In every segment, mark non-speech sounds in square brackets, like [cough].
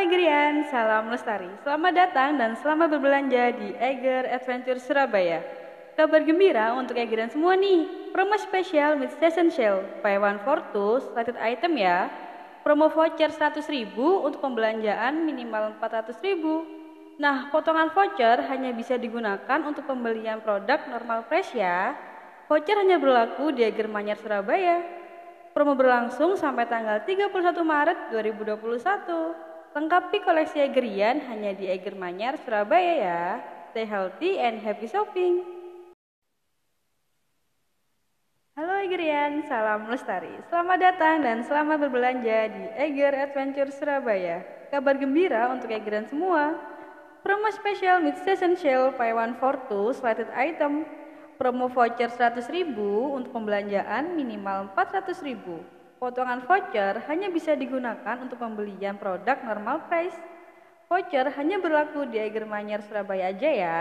Egerian, salam lestari. Selamat datang dan selamat berbelanja di Eger Adventure Surabaya. Kabar gembira untuk Egerian semua nih. Promo spesial with season sale, buy one for two, selected item ya. Promo voucher 100 ribu untuk pembelanjaan minimal 400 ribu. Nah, potongan voucher hanya bisa digunakan untuk pembelian produk normal price ya. Voucher hanya berlaku di Eger Manyar Surabaya. Promo berlangsung sampai tanggal 31 Maret 2021. Lengkapi koleksi Egerian hanya di Eger Manyar, Surabaya ya. Stay healthy and happy shopping. Halo Egerian, salam lestari. Selamat datang dan selamat berbelanja di Eger Adventure Surabaya. Kabar gembira untuk Egerian semua. Promo spesial mid season sale buy one for two selected item. Promo voucher 100.000 untuk pembelanjaan minimal 400.000. Potongan voucher hanya bisa digunakan untuk pembelian produk normal price. Voucher hanya berlaku di Manyar Surabaya aja ya.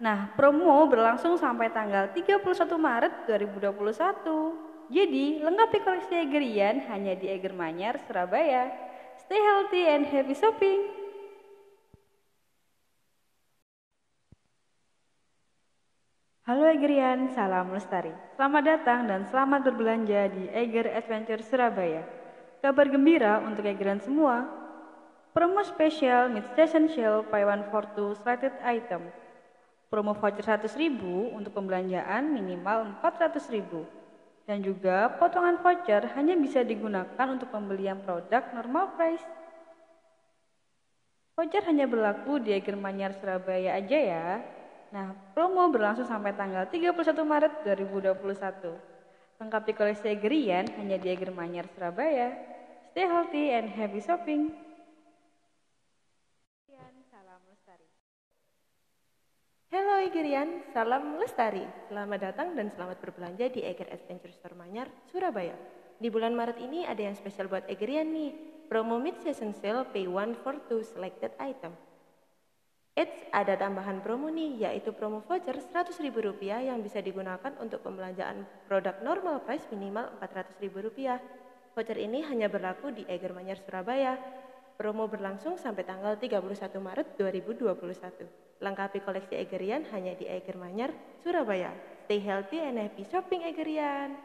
Nah, promo berlangsung sampai tanggal 31 Maret 2021. Jadi, lengkapi koleksi Egerian hanya di Eger Manyar Surabaya. Stay healthy and happy shopping. Halo Egerian, salam lestari. Selamat datang dan selamat berbelanja di Eger Adventure Surabaya. Kabar gembira untuk Egerian semua. Promo spesial mid station sale buy one for two selected item. Promo voucher 100 ribu untuk pembelanjaan minimal 400 ribu. Dan juga potongan voucher hanya bisa digunakan untuk pembelian produk normal price. Voucher hanya berlaku di Eger Manyar Surabaya aja ya. Nah, promo berlangsung sampai tanggal 31 Maret 2021. Lengkapi koleksi Egerian hanya di Eger Manyar, Surabaya. Stay healthy and happy shopping. Salam lestari. Hello Egerian, salam lestari. Selamat datang dan selamat berbelanja di Eger Adventure Store Manyar, Surabaya. Di bulan Maret ini ada yang spesial buat Egerian nih. Promo mid season sale pay one for two selected item. Eits, ada tambahan promo nih, yaitu promo voucher Rp100.000 yang bisa digunakan untuk pembelanjaan produk normal price minimal Rp400.000. Voucher ini hanya berlaku di Eger Manyar, Surabaya. Promo berlangsung sampai tanggal 31 Maret 2021. Lengkapi koleksi Egerian hanya di Eger Manyar, Surabaya. Stay healthy and happy shopping Egerian.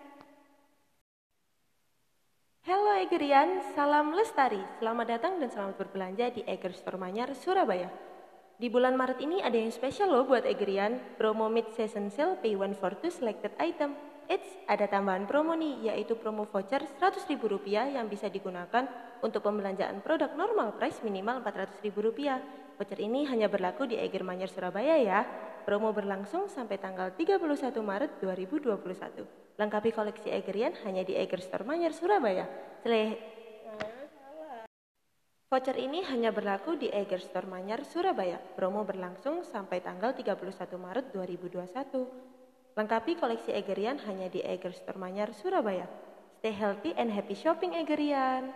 Halo Egerian, salam lestari. Selamat datang dan selamat berbelanja di Eger Store Manyar, Surabaya. Di bulan Maret ini ada yang spesial loh buat Egerian, promo mid season sale pay one for two selected item. Eits, ada tambahan promo nih, yaitu promo voucher Rp100.000 yang bisa digunakan untuk pembelanjaan produk normal price minimal Rp400.000. Voucher ini hanya berlaku di Eger Manyar Surabaya ya. Promo berlangsung sampai tanggal 31 Maret 2021. Lengkapi koleksi Egerian hanya di Eger Store Manyar Surabaya. Sele Voucher ini hanya berlaku di Eger Store Manyar, Surabaya. Promo berlangsung sampai tanggal 31 Maret 2021. Lengkapi koleksi Egerian hanya di Eger Store Manyar, Surabaya. Stay healthy and happy shopping Egerian.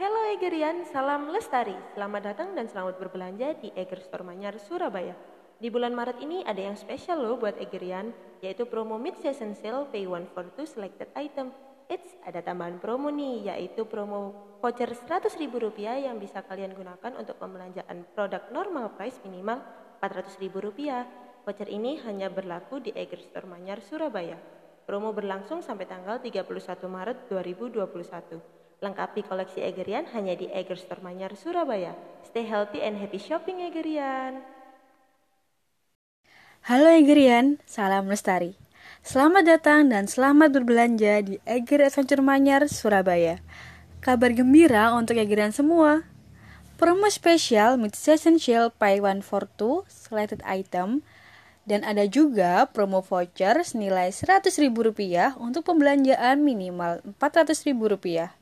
Hello Egerian, salam lestari. Selamat datang dan selamat berbelanja di Eger Store Manyar, Surabaya. Di bulan Maret ini ada yang spesial loh buat Egerian, yaitu promo mid-season sale pay one for two selected item. Eits, ada tambahan promo nih, yaitu promo voucher Rp100.000 yang bisa kalian gunakan untuk pembelanjaan produk normal price minimal Rp400.000. Voucher ini hanya berlaku di Eger Store Manyar, Surabaya. Promo berlangsung sampai tanggal 31 Maret 2021. Lengkapi koleksi Egerian hanya di Eger Store Manyar, Surabaya. Stay healthy and happy shopping Egerian. Halo Egerian, salam lestari. Selamat datang dan selamat berbelanja di Eger Adventure Manyar, Surabaya. Kabar gembira untuk Egeran semua. Promo spesial mid season sale pay one for two selected item dan ada juga promo voucher senilai Rp100.000 untuk pembelanjaan minimal Rp400.000.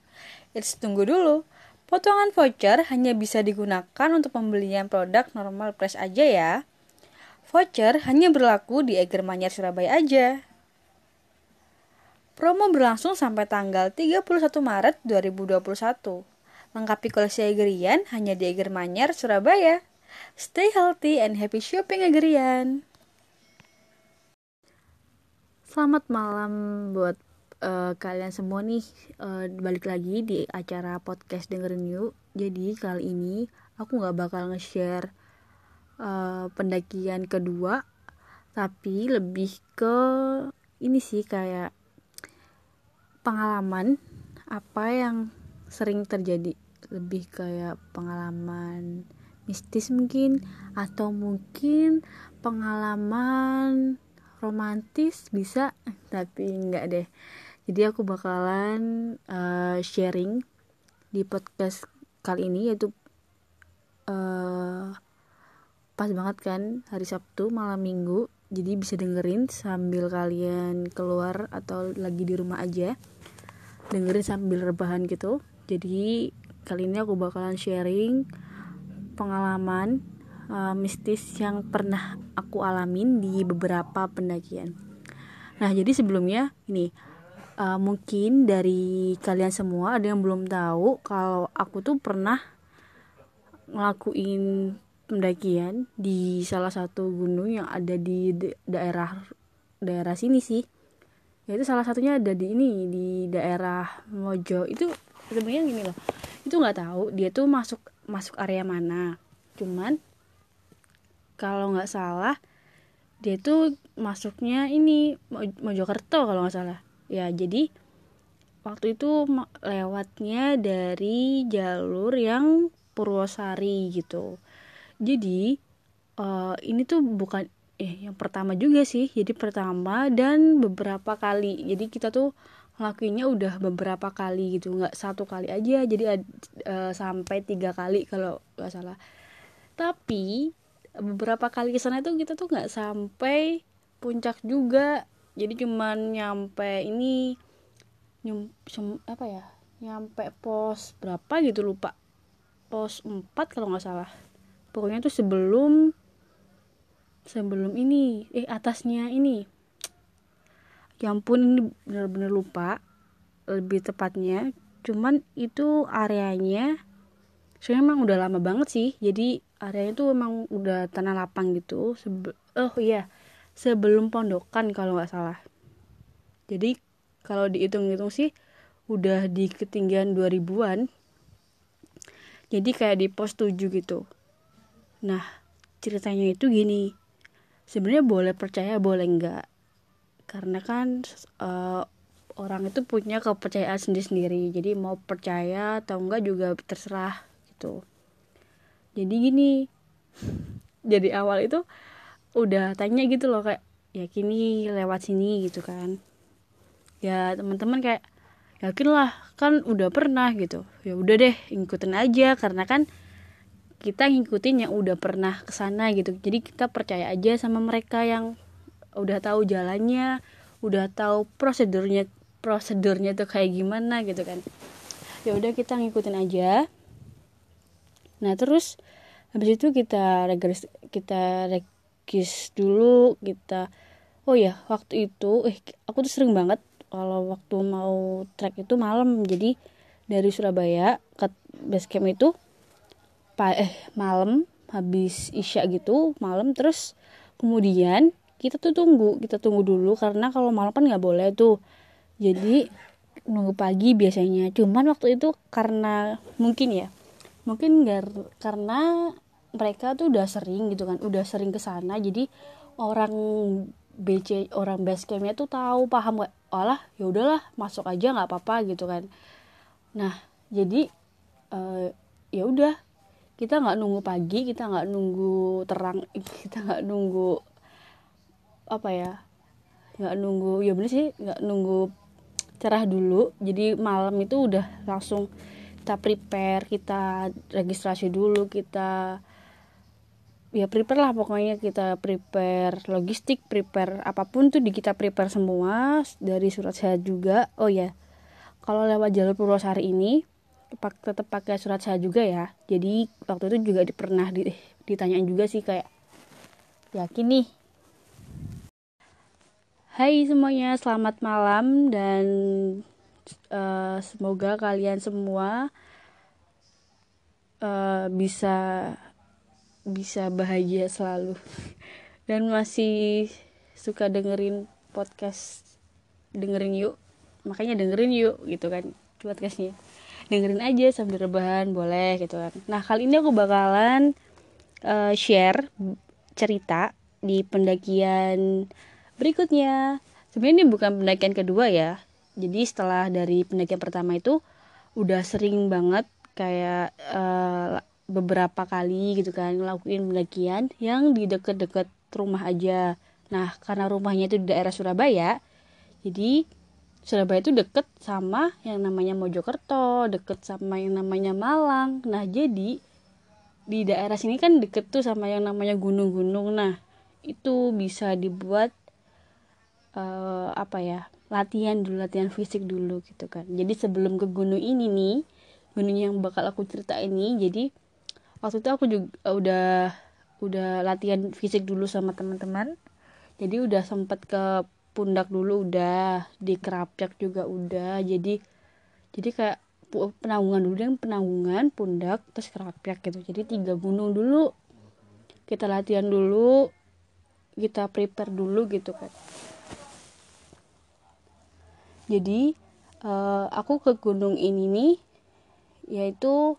It's tunggu dulu. Potongan voucher hanya bisa digunakan untuk pembelian produk normal price aja ya. Voucher hanya berlaku di Eger Manyar Surabaya aja. Promo berlangsung sampai tanggal 31 Maret 2021. Lengkapi koleksi Egerian hanya di Eger Manyar, Surabaya. Stay healthy and happy shopping Egerian. Selamat malam buat uh, kalian semua nih uh, balik lagi di acara podcast dengerin yuk. Jadi kali ini aku nggak bakal nge-share uh, pendakian kedua, tapi lebih ke ini sih kayak pengalaman apa yang sering terjadi. Lebih kayak pengalaman mistis mungkin atau mungkin pengalaman romantis bisa [laughs] tapi enggak deh. Jadi aku bakalan uh, sharing di podcast kali ini yaitu uh, pas banget kan hari Sabtu malam minggu. Jadi bisa dengerin sambil kalian keluar atau lagi di rumah aja. Dengerin sambil rebahan gitu. Jadi kali ini aku bakalan sharing pengalaman uh, mistis yang pernah aku alamin di beberapa pendakian. Nah, jadi sebelumnya ini uh, mungkin dari kalian semua ada yang belum tahu kalau aku tuh pernah ngelakuin pendakian di salah satu gunung yang ada di daerah daerah sini sih. Yaitu salah satunya ada di ini di daerah Mojo. Itu sebenarnya gini loh. Itu nggak tahu dia tuh masuk masuk area mana cuman kalau nggak salah dia tuh masuknya ini Mojokerto kalau nggak salah ya jadi waktu itu lewatnya dari jalur yang Purwosari gitu jadi uh, ini tuh bukan eh yang pertama juga sih jadi pertama dan beberapa kali. Jadi kita tuh ngelakuinnya udah beberapa kali gitu nggak satu kali aja jadi uh, sampai tiga kali kalau nggak salah. Tapi beberapa kali ke sana tuh kita tuh nggak sampai puncak juga. Jadi cuman nyampe ini nyum, sem, apa ya nyampe pos berapa gitu lupa. Pos 4 kalau nggak salah pokoknya tuh sebelum sebelum ini eh atasnya ini. Ya ampun ini bener-bener lupa lebih tepatnya. Cuman itu areanya saya emang udah lama banget sih. Jadi areanya tuh emang udah tanah lapang gitu. Sebe oh iya sebelum pondokan kalau nggak salah. Jadi kalau dihitung-hitung sih udah di ketinggian 2000-an jadi kayak di pos 7 gitu nah ceritanya itu gini. Sebenarnya boleh percaya boleh enggak? Karena kan uh, orang itu punya kepercayaan sendiri-sendiri. Jadi mau percaya atau enggak juga terserah gitu. Jadi gini [laughs] jadi awal itu udah tanya gitu loh kayak ya kini lewat sini gitu kan. Ya teman-teman kayak yakin lah kan udah pernah gitu. Ya udah deh ngikutin aja. Karena kan kita ngikutin yang udah pernah ke sana gitu. Jadi kita percaya aja sama mereka yang udah tahu jalannya udah tahu prosedurnya prosedurnya tuh kayak gimana gitu kan. Ya udah kita ngikutin aja. Nah terus habis itu kita regis kita regis dulu kita oh ya waktu itu eh aku tuh sering banget kalau waktu mau trek itu malam. Jadi dari Surabaya ke base camp itu eh malam habis isya gitu malam terus kemudian kita tuh tunggu kita tunggu dulu karena kalau malam kan nggak boleh tuh. Jadi nunggu pagi biasanya. Cuman waktu itu karena mungkin ya mungkin gar, karena mereka tuh udah sering gitu kan udah sering ke sana. Jadi orang BC orang base campnya tuh tahu paham gak alah ya udahlah masuk aja nggak apa-apa gitu kan. Nah jadi uh, ya udah kita nggak nunggu pagi kita nggak nunggu terang [laughs] kita nggak nunggu apa ya nggak nunggu ya bener sih nggak nunggu cerah dulu. Jadi malam itu udah langsung kita prepare kita registrasi dulu kita ya prepare lah pokoknya. Kita prepare logistik prepare apa pun tuh di kita prepare semua dari surat sehat juga. Oh ya kalau lewat jalur Purwosari ini tetap pakai surat sehat juga ya. Jadi waktu itu juga pernah ditanyain juga sih kayak yakin nih? Hai semuanya, selamat malam dan uh, semoga kalian semua uh, bisa bisa bahagia selalu. [laughs] Dan masih suka dengerin podcast dengerin yuk. Makanya dengerin yuk gitu kan podcastnya dengerin aja sambil rebahan boleh gitu kan. Nah kali ini aku bakalan uh, share cerita di pendakian berikutnya. Sebenarnya ini bukan pendakian kedua ya. Jadi setelah dari pendakian pertama itu udah sering banget kayak uh, beberapa kali gitu kan ngelakuin pendakian yang di deket-deket rumah aja. Nah karena rumahnya itu di daerah Surabaya jadi Surabaya itu deket sama yang namanya Mojokerto deket sama yang namanya Malang. Nah jadi di daerah sini kan deket tuh sama yang namanya gunung-gunung. Nah itu bisa dibuat uh, apa ya latihan dulu latihan fisik dulu gitu kan. Jadi sebelum ke gunung ini nih gunung yang bakal aku cerita ini jadi waktu itu aku juga udah udah latihan fisik dulu sama teman-teman. Jadi udah sempet ke pundak dulu udah di kerapyak juga udah. Jadi jadi kayak penanggungan dulu yang penanggungan pundak terus kerapyak gitu. Jadi tiga gunung dulu kita latihan dulu kita prepare dulu gitu kan jadi uh, aku ke gunung ini nih yaitu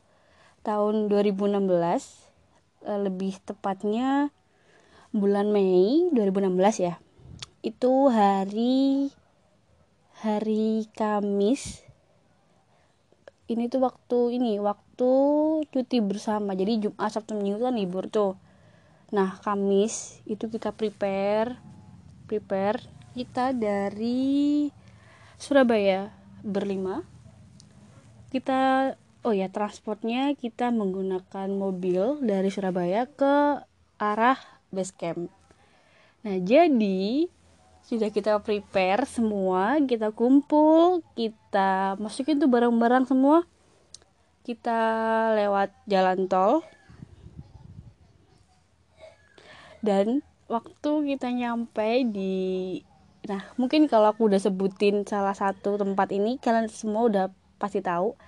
tahun 2016 uh, eh, lebih tepatnya bulan Mei 2016 ya itu hari hari Kamis. Ini tuh waktu ini waktu cuti bersama. Jadi Jumat Sabtu Minggu kan libur tuh. Nah Kamis itu kita prepare prepare kita dari Surabaya berlima. Kita oh ya transportnya kita menggunakan mobil dari Surabaya ke arah base camp. Nah jadi sudah kita prepare semua kita kumpul kita masukin tuh barang-barang semua. Kita lewat jalan tol. Dan waktu kita nyampe di nah mungkin kalau aku udah sebutin salah satu tempat ini kalian semua udah pasti tahu.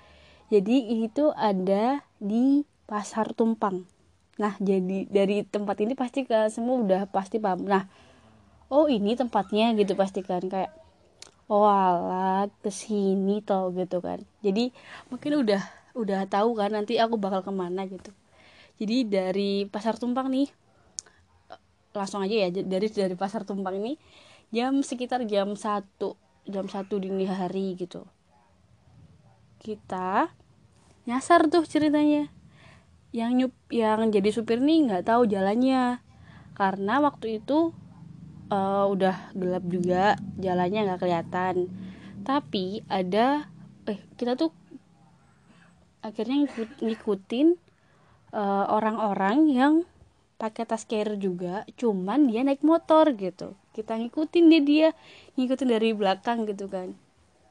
Jadi itu ada di pasar tumpang. Nah jadi dari tempat ini pasti kalian semua udah pasti paham. Nah oh ini tempatnya gitu pasti kan kayak oh alat ke sini tau gitu kan. Jadi mungkin udah udah tahu kan nanti aku bakal ke mana gitu. Jadi dari pasar tumpang nih langsung aja ya dari dari pasar tumpang ini jam sekitar jam satu jam satu dini hari gitu. Kita nyasar tuh ceritanya. Yang nyup yang jadi supir nih nggak tahu jalannya. Karena waktu itu uh, udah gelap juga jalannya nggak kelihatan. Tapi ada eh kita tuh akhirnya ngikut, ngikutin uh, orang-orang yang pakai tas carrier juga cuman dia naik motor gitu. Kita ngikutin dia dia ngikutin dari belakang gitu kan.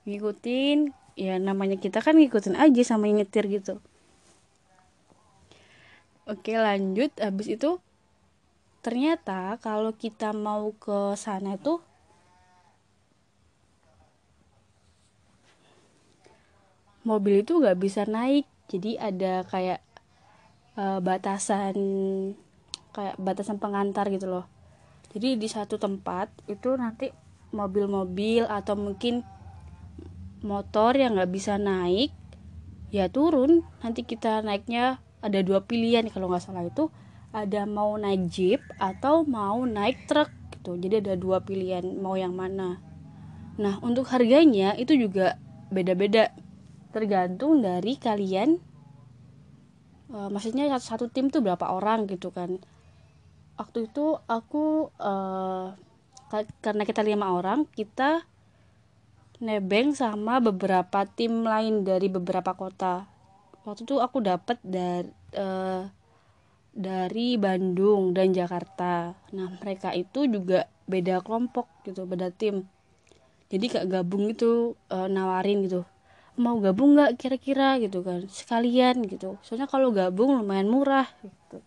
Ngikutin ya namanya kita kan ngikutin aja sama yang nyetir gitu. Oke lanjut. Habis itu ternyata kalau kita mau ke sana itu mobil itu nggak bisa naik. Jadi ada kayak uh, batasan kayak batasan pengantar gitu loh. Jadi di satu tempat itu nanti mobil-mobil atau mungkin motor yang nggak bisa naik ya turun. Nanti kita naiknya ada dua pilihan kalau nggak salah itu ada mau naik jeep atau mau naik truk gitu. Jadi ada dua pilihan mau yang mana. Nah untuk harganya itu juga beda-beda. Tergantung dari kalian uh, maksudnya satu, satu tim tuh berapa orang gitu kan. Waktu itu aku uh, karena kita lima orang kita nebeng sama beberapa tim lain dari beberapa kota. Waktu itu aku dapat dari uh, dari Bandung dan Jakarta. Nah, mereka itu juga beda kelompok gitu, beda tim. Jadi kayak gabung itu e, nawarin gitu. Mau gabung nggak kira-kira gitu kan. Sekalian gitu. Soalnya kalau gabung lumayan murah gitu.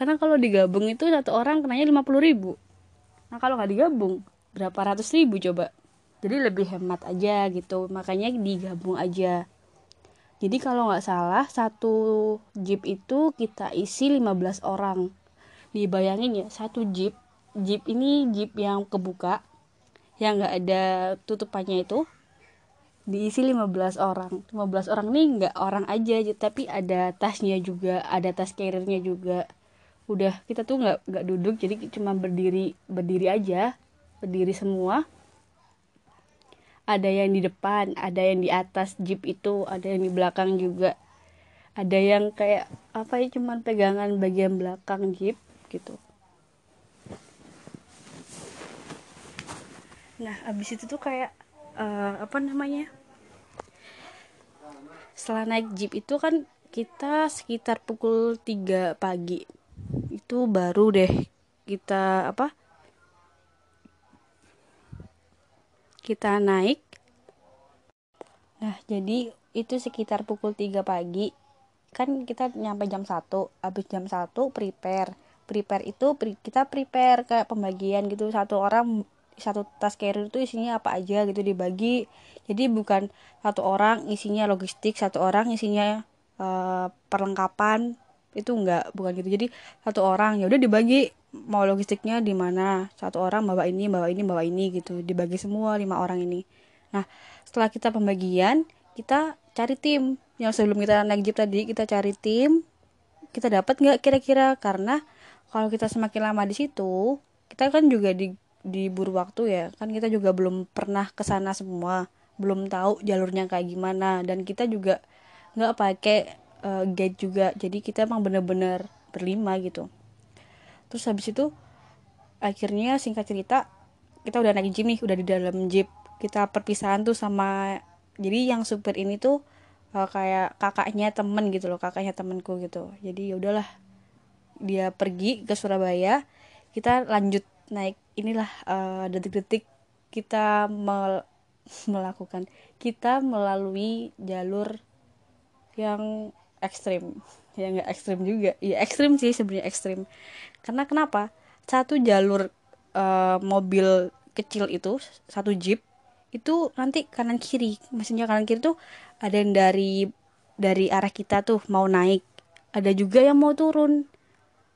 Karena kalau digabung itu satu orang kenanya 50 ribu. Nah, kalau nggak digabung berapa ratus ribu coba. Jadi lebih hemat aja gitu. Makanya digabung aja jadi kalau nggak salah satu jeep itu kita isi 15 orang. Dibayangin ya satu jeep. Jeep ini jeep yang kebuka yang nggak ada tutupannya itu diisi 15 orang. 15 orang nih nggak orang aja tapi ada tasnya juga ada tas carriernya juga. Udah kita tuh nggak nggak duduk jadi cuma berdiri berdiri aja berdiri semua ada yang di depan ada yang di atas jeep itu ada yang di belakang juga. Ada yang kayak apa ya cuman pegangan bagian belakang jeep gitu. Nah abis itu tuh kayak uh, apa namanya? Setelah naik jeep itu kan kita sekitar pukul 3 pagi. Itu baru deh kita apa kita naik. Nah jadi itu sekitar pukul 3 pagi. Kan kita nyampe jam 1 habis jam 1 prepare. Prepare itu kita prepare kayak pembagian gitu. Satu orang satu tas carrier itu isinya apa aja gitu dibagi. Jadi bukan satu orang isinya logistik satu orang isinya uh, perlengkapan. Itu enggak bukan gitu. Jadi satu orang ya udah dibagi mau logistiknya di mana. Satu orang bawa ini bawa ini bawa ini gitu. Dibagi semua lima orang ini. Nah setelah kita pembagian kita cari tim. Yang sebelum kita naik jeep tadi kita cari tim. Kita dapat nggak kira-kira? Karena kalau kita semakin lama di situ kita kan juga di diburu waktu ya. Kan kita juga belum pernah ke sana semua. Belum tahu jalurnya kayak gimana. Dan kita juga nggak pakai uh, guide juga. Jadi kita emang bener-bener berlima gitu terus habis itu akhirnya singkat cerita kita udah naik jeep nih udah di dalam jeep. Kita perpisahan tuh sama jadi yang supir ini tuh uh, kayak kakaknya temen gitu loh kakaknya temenku gitu. Jadi ya udahlah dia pergi ke Surabaya kita lanjut naik inilah uh, detik-detik kita mel [laughs] melakukan kita melalui jalur yang ekstrim ya nggak ekstrim juga. Ya ekstrim sih sebenarnya ekstrim. Karena kenapa? Satu jalur uh, mobil kecil itu satu jeep itu nanti kanan kiri. Maksudnya kanan kiri tuh ada yang dari dari arah kita tuh mau naik. Ada juga yang mau turun.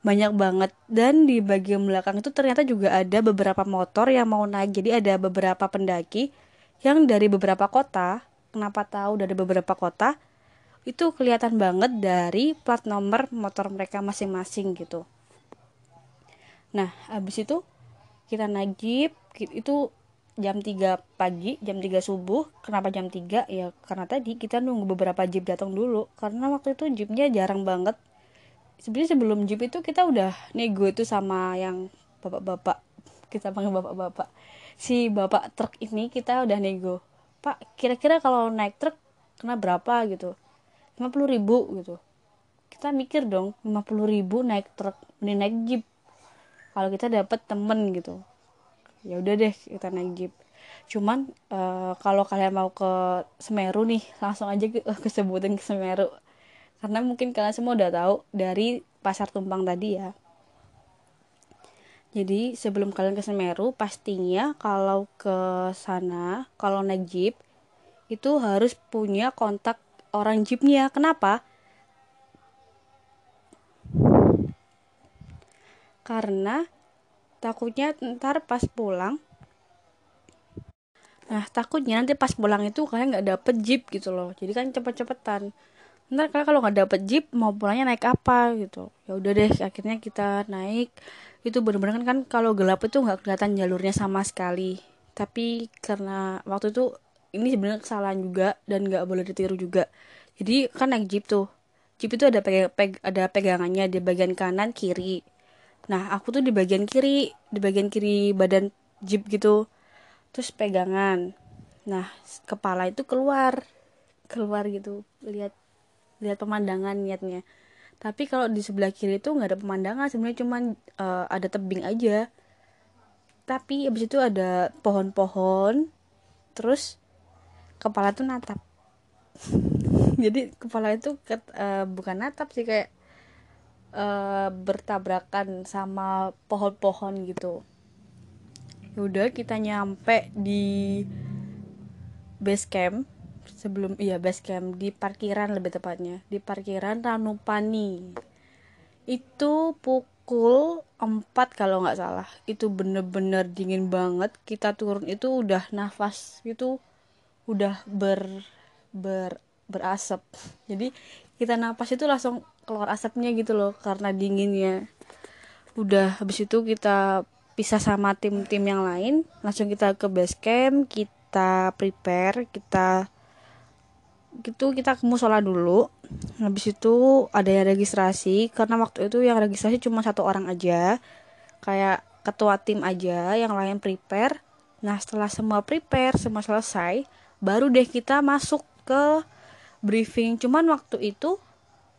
Banyak banget. Dan di bagian belakang itu ternyata juga ada beberapa motor yang mau naik. Jadi ada beberapa pendaki yang dari beberapa kota. Kenapa tahu dari beberapa kota itu kelihatan banget dari plat nomor motor mereka masing-masing gitu. Nah habis itu kita jeep itu jam 3 pagi jam 3 subuh. Kenapa jam 3 ya karena tadi kita nunggu beberapa jeep datang dulu. Karena waktu itu jeepnya jarang banget. Sebenarnya sebelum jeep itu kita udah nego itu sama yang bapak-bapak. Kita panggil bapak-bapak. Si bapak truk ini kita udah nego. Pak kira-kira kalau naik truk kena berapa? Gitu lima puluh ribu gitu. Kita mikir dong lima puluh ribu naik truk ini naik jeep. Kalau kita dapat temen gitu ya udah deh kita naik jeep. Cuman uh, kalau kalian mau ke Semeru nih langsung aja ke, [laughs] kesebutin ke Semeru. Karena mungkin kalian semua udah tahu dari pasar tumpang tadi ya. Jadi sebelum kalian ke Semeru pastinya kalau ke sana kalau naik jeep itu harus punya kontak orang jeepnya. Kenapa? Karena takutnya ntar pas pulang nah takutnya nanti pas pulang itu kalian nggak dapet jeep gitu loh. Jadi kan cepet-cepetan. Ntar kalian kalau nggak dapet jeep mau pulangnya naik apa gitu. Ya udah deh akhirnya kita naik. Itu bener-bener kan, kan kalau gelap itu nggak kelihatan jalurnya sama sekali. Tapi karena waktu itu ini sebenarnya kesalahan juga dan nggak boleh ditiru juga. Jadi kan naik jeep tuh. Jeep itu ada peg, peg ada pegangannya di bagian kanan kiri. Nah aku tuh di bagian kiri di bagian kiri badan jeep gitu. Terus pegangan. Nah kepala itu keluar. Keluar gitu. Lihat lihat pemandangan niatnya. Tapi kalau di sebelah kiri itu nggak ada pemandangan. Sebenarnya cuma uh, ada tebing aja. Tapi abis itu ada pohon-pohon. Terus kepala tuh natap. [laughs] Jadi kepala itu ke, uh, bukan natap sih kayak uh, bertabrakan sama pohon-pohon gitu. Yaudah kita nyampe di base camp sebelum iya base camp di parkiran lebih tepatnya di parkiran Ranupani. Itu pukul 4 kalau nggak salah. Itu bener-bener dingin banget. Kita turun itu udah nafas itu udah ber ber berasap. Jadi kita napas itu langsung keluar asapnya gitu loh karena dinginnya. Udah habis itu kita pisah sama tim-tim yang lain langsung kita ke base camp kita prepare kita gitu kita ke musola dulu. Habis itu ada yang registrasi karena waktu itu yang registrasi cuma satu orang aja. Kayak ketua tim aja yang lain prepare. Nah setelah semua prepare semua selesai baru deh kita masuk ke briefing. Cuman waktu itu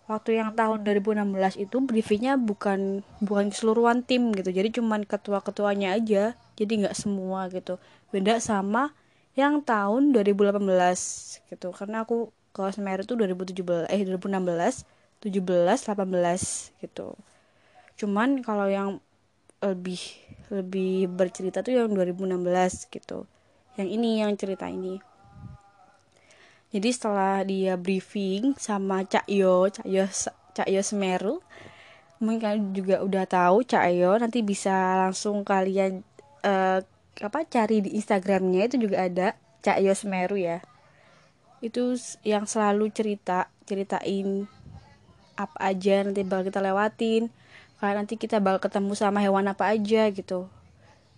waktu yang tahun 2016 itu briefingnya bukan bukan keseluruhan tim gitu. Jadi cuman ketua-ketuanya aja. Jadi nggak semua gitu. Beda sama yang tahun 2018 gitu. Karena aku ke Semeru itu 2017 eh 2016 17 18 gitu. Cuman kalau yang lebih lebih bercerita tuh yang 2016 gitu. Yang ini yang cerita ini jadi setelah dia briefing sama Cak Yo Cak Yo Cak Yo Semeru mungkin kalian juga udah tahu Cak Yo nanti bisa langsung kalian uh, apa cari di Instagramnya itu juga ada Cak Yo Semeru ya. Itu yang selalu cerita ceritain apa aja nanti bakal kita lewatin. Kayak nanti kita bakal ketemu sama hewan apa aja gitu.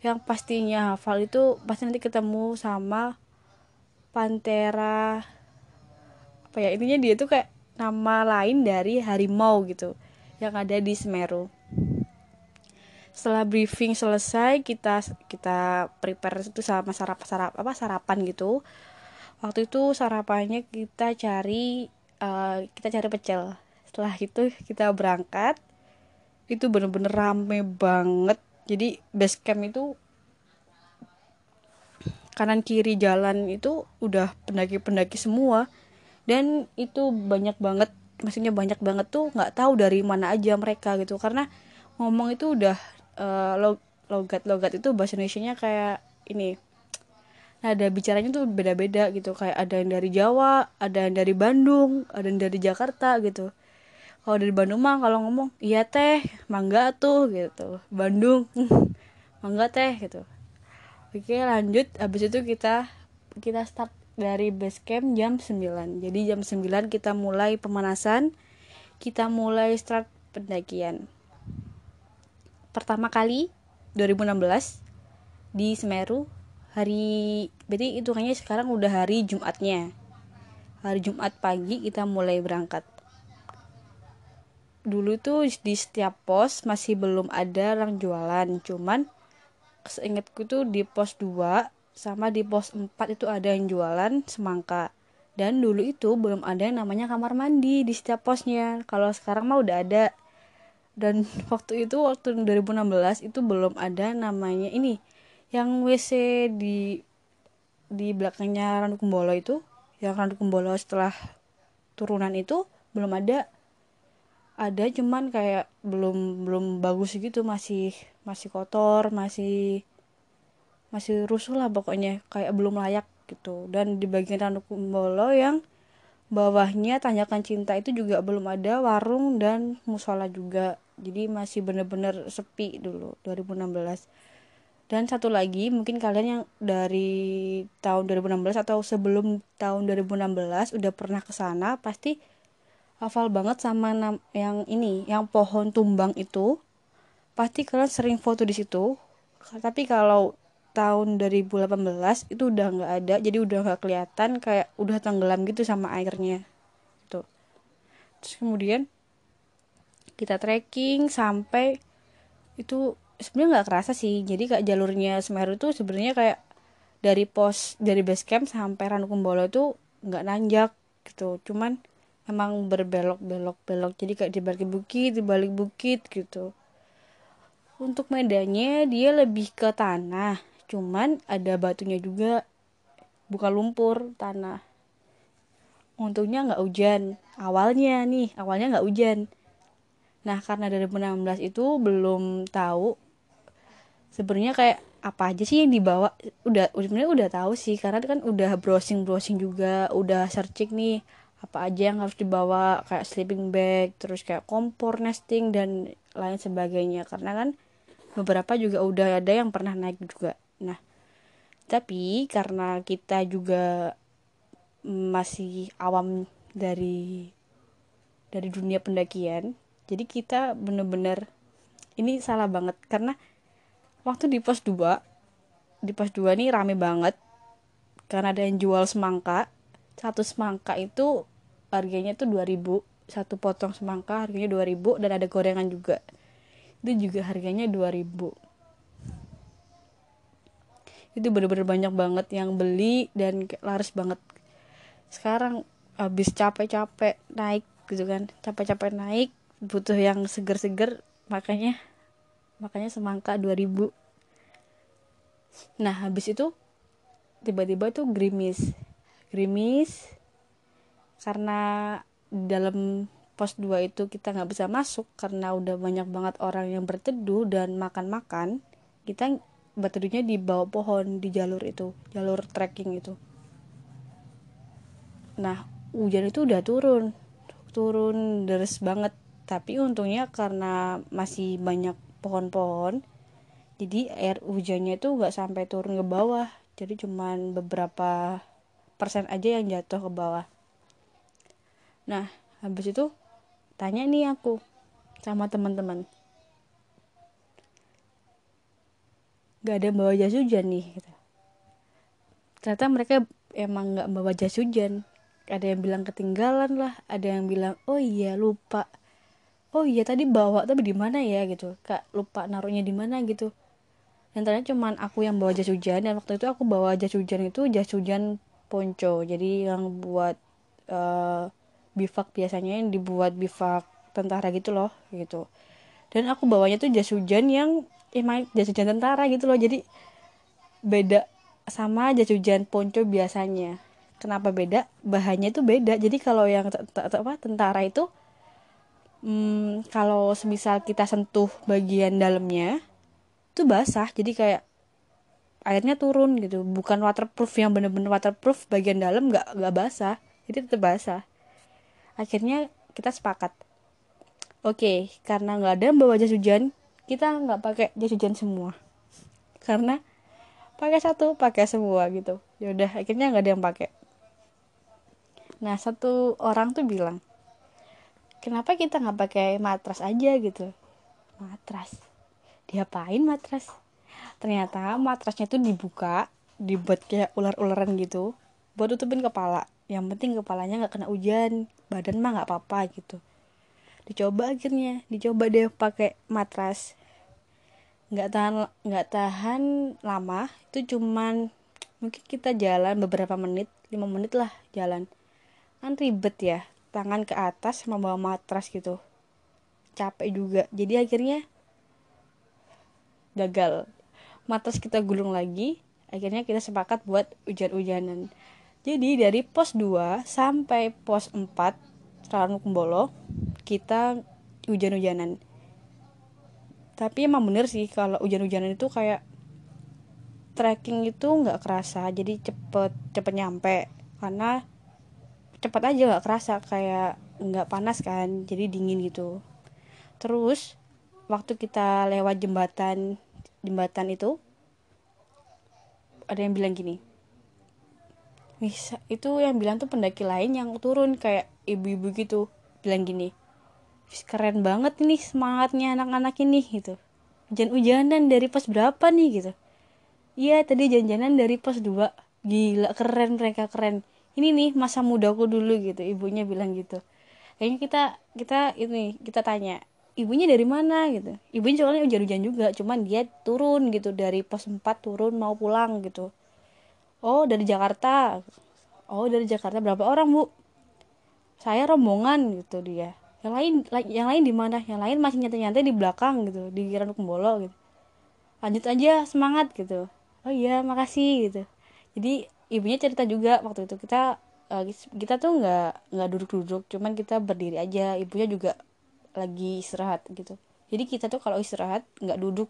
Yang pastinya hafal itu pasti nanti ketemu sama pantera apa ya intinya dia tuh kayak nama lain dari harimau gitu yang ada di Semeru. Setelah briefing selesai kita kita prepare itu sama sarap sarap apa sarapan gitu. Waktu itu sarapannya kita cari uh, kita cari pecel. Setelah itu kita berangkat itu bener-bener rame banget. Jadi base camp itu kanan kiri jalan itu udah pendaki-pendaki semua dan itu banyak banget maksudnya banyak banget tuh nggak tahu dari mana aja mereka gitu. Karena ngomong itu udah uh, logat logat itu bahasa Indonesia nya kayak ini. Nah ada bicaranya tuh beda-beda gitu. Kayak ada yang dari Jawa ada yang dari Bandung ada yang dari Jakarta gitu. Kalau dari Bandung mah kalau ngomong iya teh mangga tuh gitu. Bandung [laughs] mangga teh gitu. Oke lanjut. Habis itu kita kita start dari base camp jam 9 jadi jam 9 kita mulai pemanasan kita mulai start pendakian. Pertama kali 2016 di Semeru. Hari berarti hitungannya sekarang udah hari Jumatnya. Hari Jumat pagi kita mulai berangkat. Dulu tuh di setiap pos masih belum ada orang jualan. Cuman seingatku tuh di pos 2 sama di pos 4 itu ada yang jualan semangka. Dan dulu itu belum ada yang namanya kamar mandi di setiap posnya. Kalau sekarang mah udah ada. Dan [laughs] waktu itu waktu 2016 itu belum ada namanya ini. Yang WC di di belakangnya Randu Kumbolo itu. Yang Randu Kumbolo setelah turunan itu belum ada. Ada cuman kayak belum belum bagus gitu. Masih masih kotor masih masih rusuh lah pokoknya kayak belum layak gitu. Dan di bagian Randu Kumbolo yang bawahnya tanjakan cinta itu juga belum ada warung dan musola juga. Jadi masih bener-bener sepi dulu 2016 dan satu lagi mungkin kalian yang dari tahun 2016 atau sebelum tahun 2016 udah pernah ke sana pasti hafal banget sama yang ini yang pohon tumbang itu. Pasti kalian sering foto di situ. Tapi kalau tahun 2018 itu udah nggak ada jadi udah nggak kelihatan kayak udah tenggelam gitu sama airnya. Tuh. Terus kemudian kita trekking sampai itu sebenarnya nggak kerasa sih. Jadi kayak jalurnya Semeru tuh sebenarnya kayak dari pos dari base camp sampai Ranukumbolo itu nggak nanjak gitu. Cuman emang berbelok belok belok jadi kayak di balik bukit di balik bukit gitu. Untuk medannya dia lebih ke tanah cuman ada batunya juga. Bukan lumpur tanah. Untungnya nggak hujan. Awalnya nih awalnya nggak hujan. Nah karena dari 2016 itu belum tahu sebenarnya kayak apa aja sih yang dibawa. Udah sebenarnya udah tahu sih karena kan udah browsing browsing juga udah searching nih apa aja yang harus dibawa kayak sleeping bag terus kayak kompor nesting dan lain sebagainya. Karena kan beberapa juga udah ada yang pernah naik juga tapi karena kita juga masih awam dari dari dunia pendakian jadi kita bener-bener ini salah banget. Karena waktu di pos 2 di pos 2 nih rame banget. Karena ada yang jual semangka. Satu semangka itu harganya tuh 2000 satu potong semangka harganya 2000 dan ada gorengan juga. Itu juga harganya 2000 itu bener-bener banyak banget yang beli dan laris banget. Sekarang habis capek-capek naik gitu kan. Capek-capek naik butuh yang seger-seger makanya makanya semangka 2000 nah habis itu tiba-tiba tuh gerimis. Gerimis karena dalam pos 2 itu kita nggak bisa masuk karena udah banyak banget orang yang berteduh dan makan-makan kita berteduhnya di bawah pohon di jalur itu jalur trekking itu. Nah hujan itu udah turun turun deras banget. Tapi untungnya karena masih banyak pohon-pohon jadi air hujannya itu nggak sampai turun ke bawah. Jadi cuman beberapa persen aja yang jatuh ke bawah. Nah habis itu tanya nih aku sama teman-teman gak ada bawa jas hujan nih gitu. ternyata mereka emang nggak bawa jas hujan. Ada yang bilang ketinggalan lah ada yang bilang oh iya lupa. Oh iya tadi bawa tapi di mana ya? Gitu. Kak lupa naruhnya di mana? Gitu. Dan ternyata cuman aku yang bawa jas hujan dan waktu itu aku bawa jas hujan itu jas hujan ponco. Jadi yang buat uh, bivak biasanya yang dibuat bivak tentara gitu loh gitu. Dan aku bawanya tuh jas hujan yang emang jas hujan tentara gitu loh. Jadi beda sama jas hujan ponco biasanya. Kenapa beda? Bahannya itu beda. Jadi kalau yang apa tentara itu hmm, kalau semisal kita sentuh bagian dalamnya itu basah. Jadi kayak airnya turun gitu. Bukan waterproof yang bener-bener waterproof. Bagian dalam nggak nggak basah. Jadi tetap basah. Akhirnya kita sepakat. Oke karena nggak ada bawa jas hujan kita nggak pakai jas hujan semua. Karena pakai satu pakai semua gitu. Yaudah akhirnya nggak ada yang pakai. Nah satu orang tuh bilang kenapa kita nggak pakai matras aja gitu? Matras? Diapain matras? Ternyata matrasnya tuh dibuka dibuat kayak ular-ularan gitu buat tutupin kepala. Yang penting kepalanya nggak kena hujan badan mah nggak apa-apa gitu dicoba akhirnya dicoba deh pakai matras. Nggak tahan nggak tahan lama itu cuman mungkin kita jalan beberapa menit lima menit lah jalan. Kan ribet ya tangan ke atas sama bawa matras gitu. Capek juga jadi akhirnya gagal. Matras kita gulung lagi akhirnya kita sepakat buat hujan-hujanan jadi dari pos 2 sampai pos 4 Rawan Kumbolo kita hujan-hujanan. Tapi emang bener sih kalau hujan-hujanan itu kayak trekking itu nggak kerasa jadi cepet cepet nyampe. Karena cepat aja nggak kerasa kayak nggak panas kan jadi dingin gitu. Terus waktu kita lewat jembatan jembatan itu ada yang bilang gini bisa itu yang bilang tuh pendaki lain yang turun kayak ibu-ibu gitu bilang gini keren banget ini semangatnya anak-anak ini gitu. Hujan-hujanan dari pos berapa nih? gitu. Iya tadi janjanan dari pos 2 gila keren mereka keren. Ini nih masa mudaku dulu gitu. Ibunya bilang gitu. Kayaknya kita kita ini kita tanya ibunya dari mana? gitu. Ibunya soalnya hujan-hujan juga cuman dia turun gitu. Dari pos 4 turun mau pulang gitu. Oh dari Jakarta. Oh dari Jakarta. Berapa orang bu saya rombongan gitu dia. Yang lain yang lain di mana? Yang lain masih nyantai-nyantai di belakang gitu di Kiran Kumbolo gitu. Lanjut aja semangat gitu. Oh iya makasih gitu. Jadi ibunya cerita juga waktu itu kita uh, kita tuh nggak nggak duduk-duduk cuman kita berdiri aja. Ibunya juga lagi istirahat gitu. Jadi kita tuh kalau istirahat nggak duduk.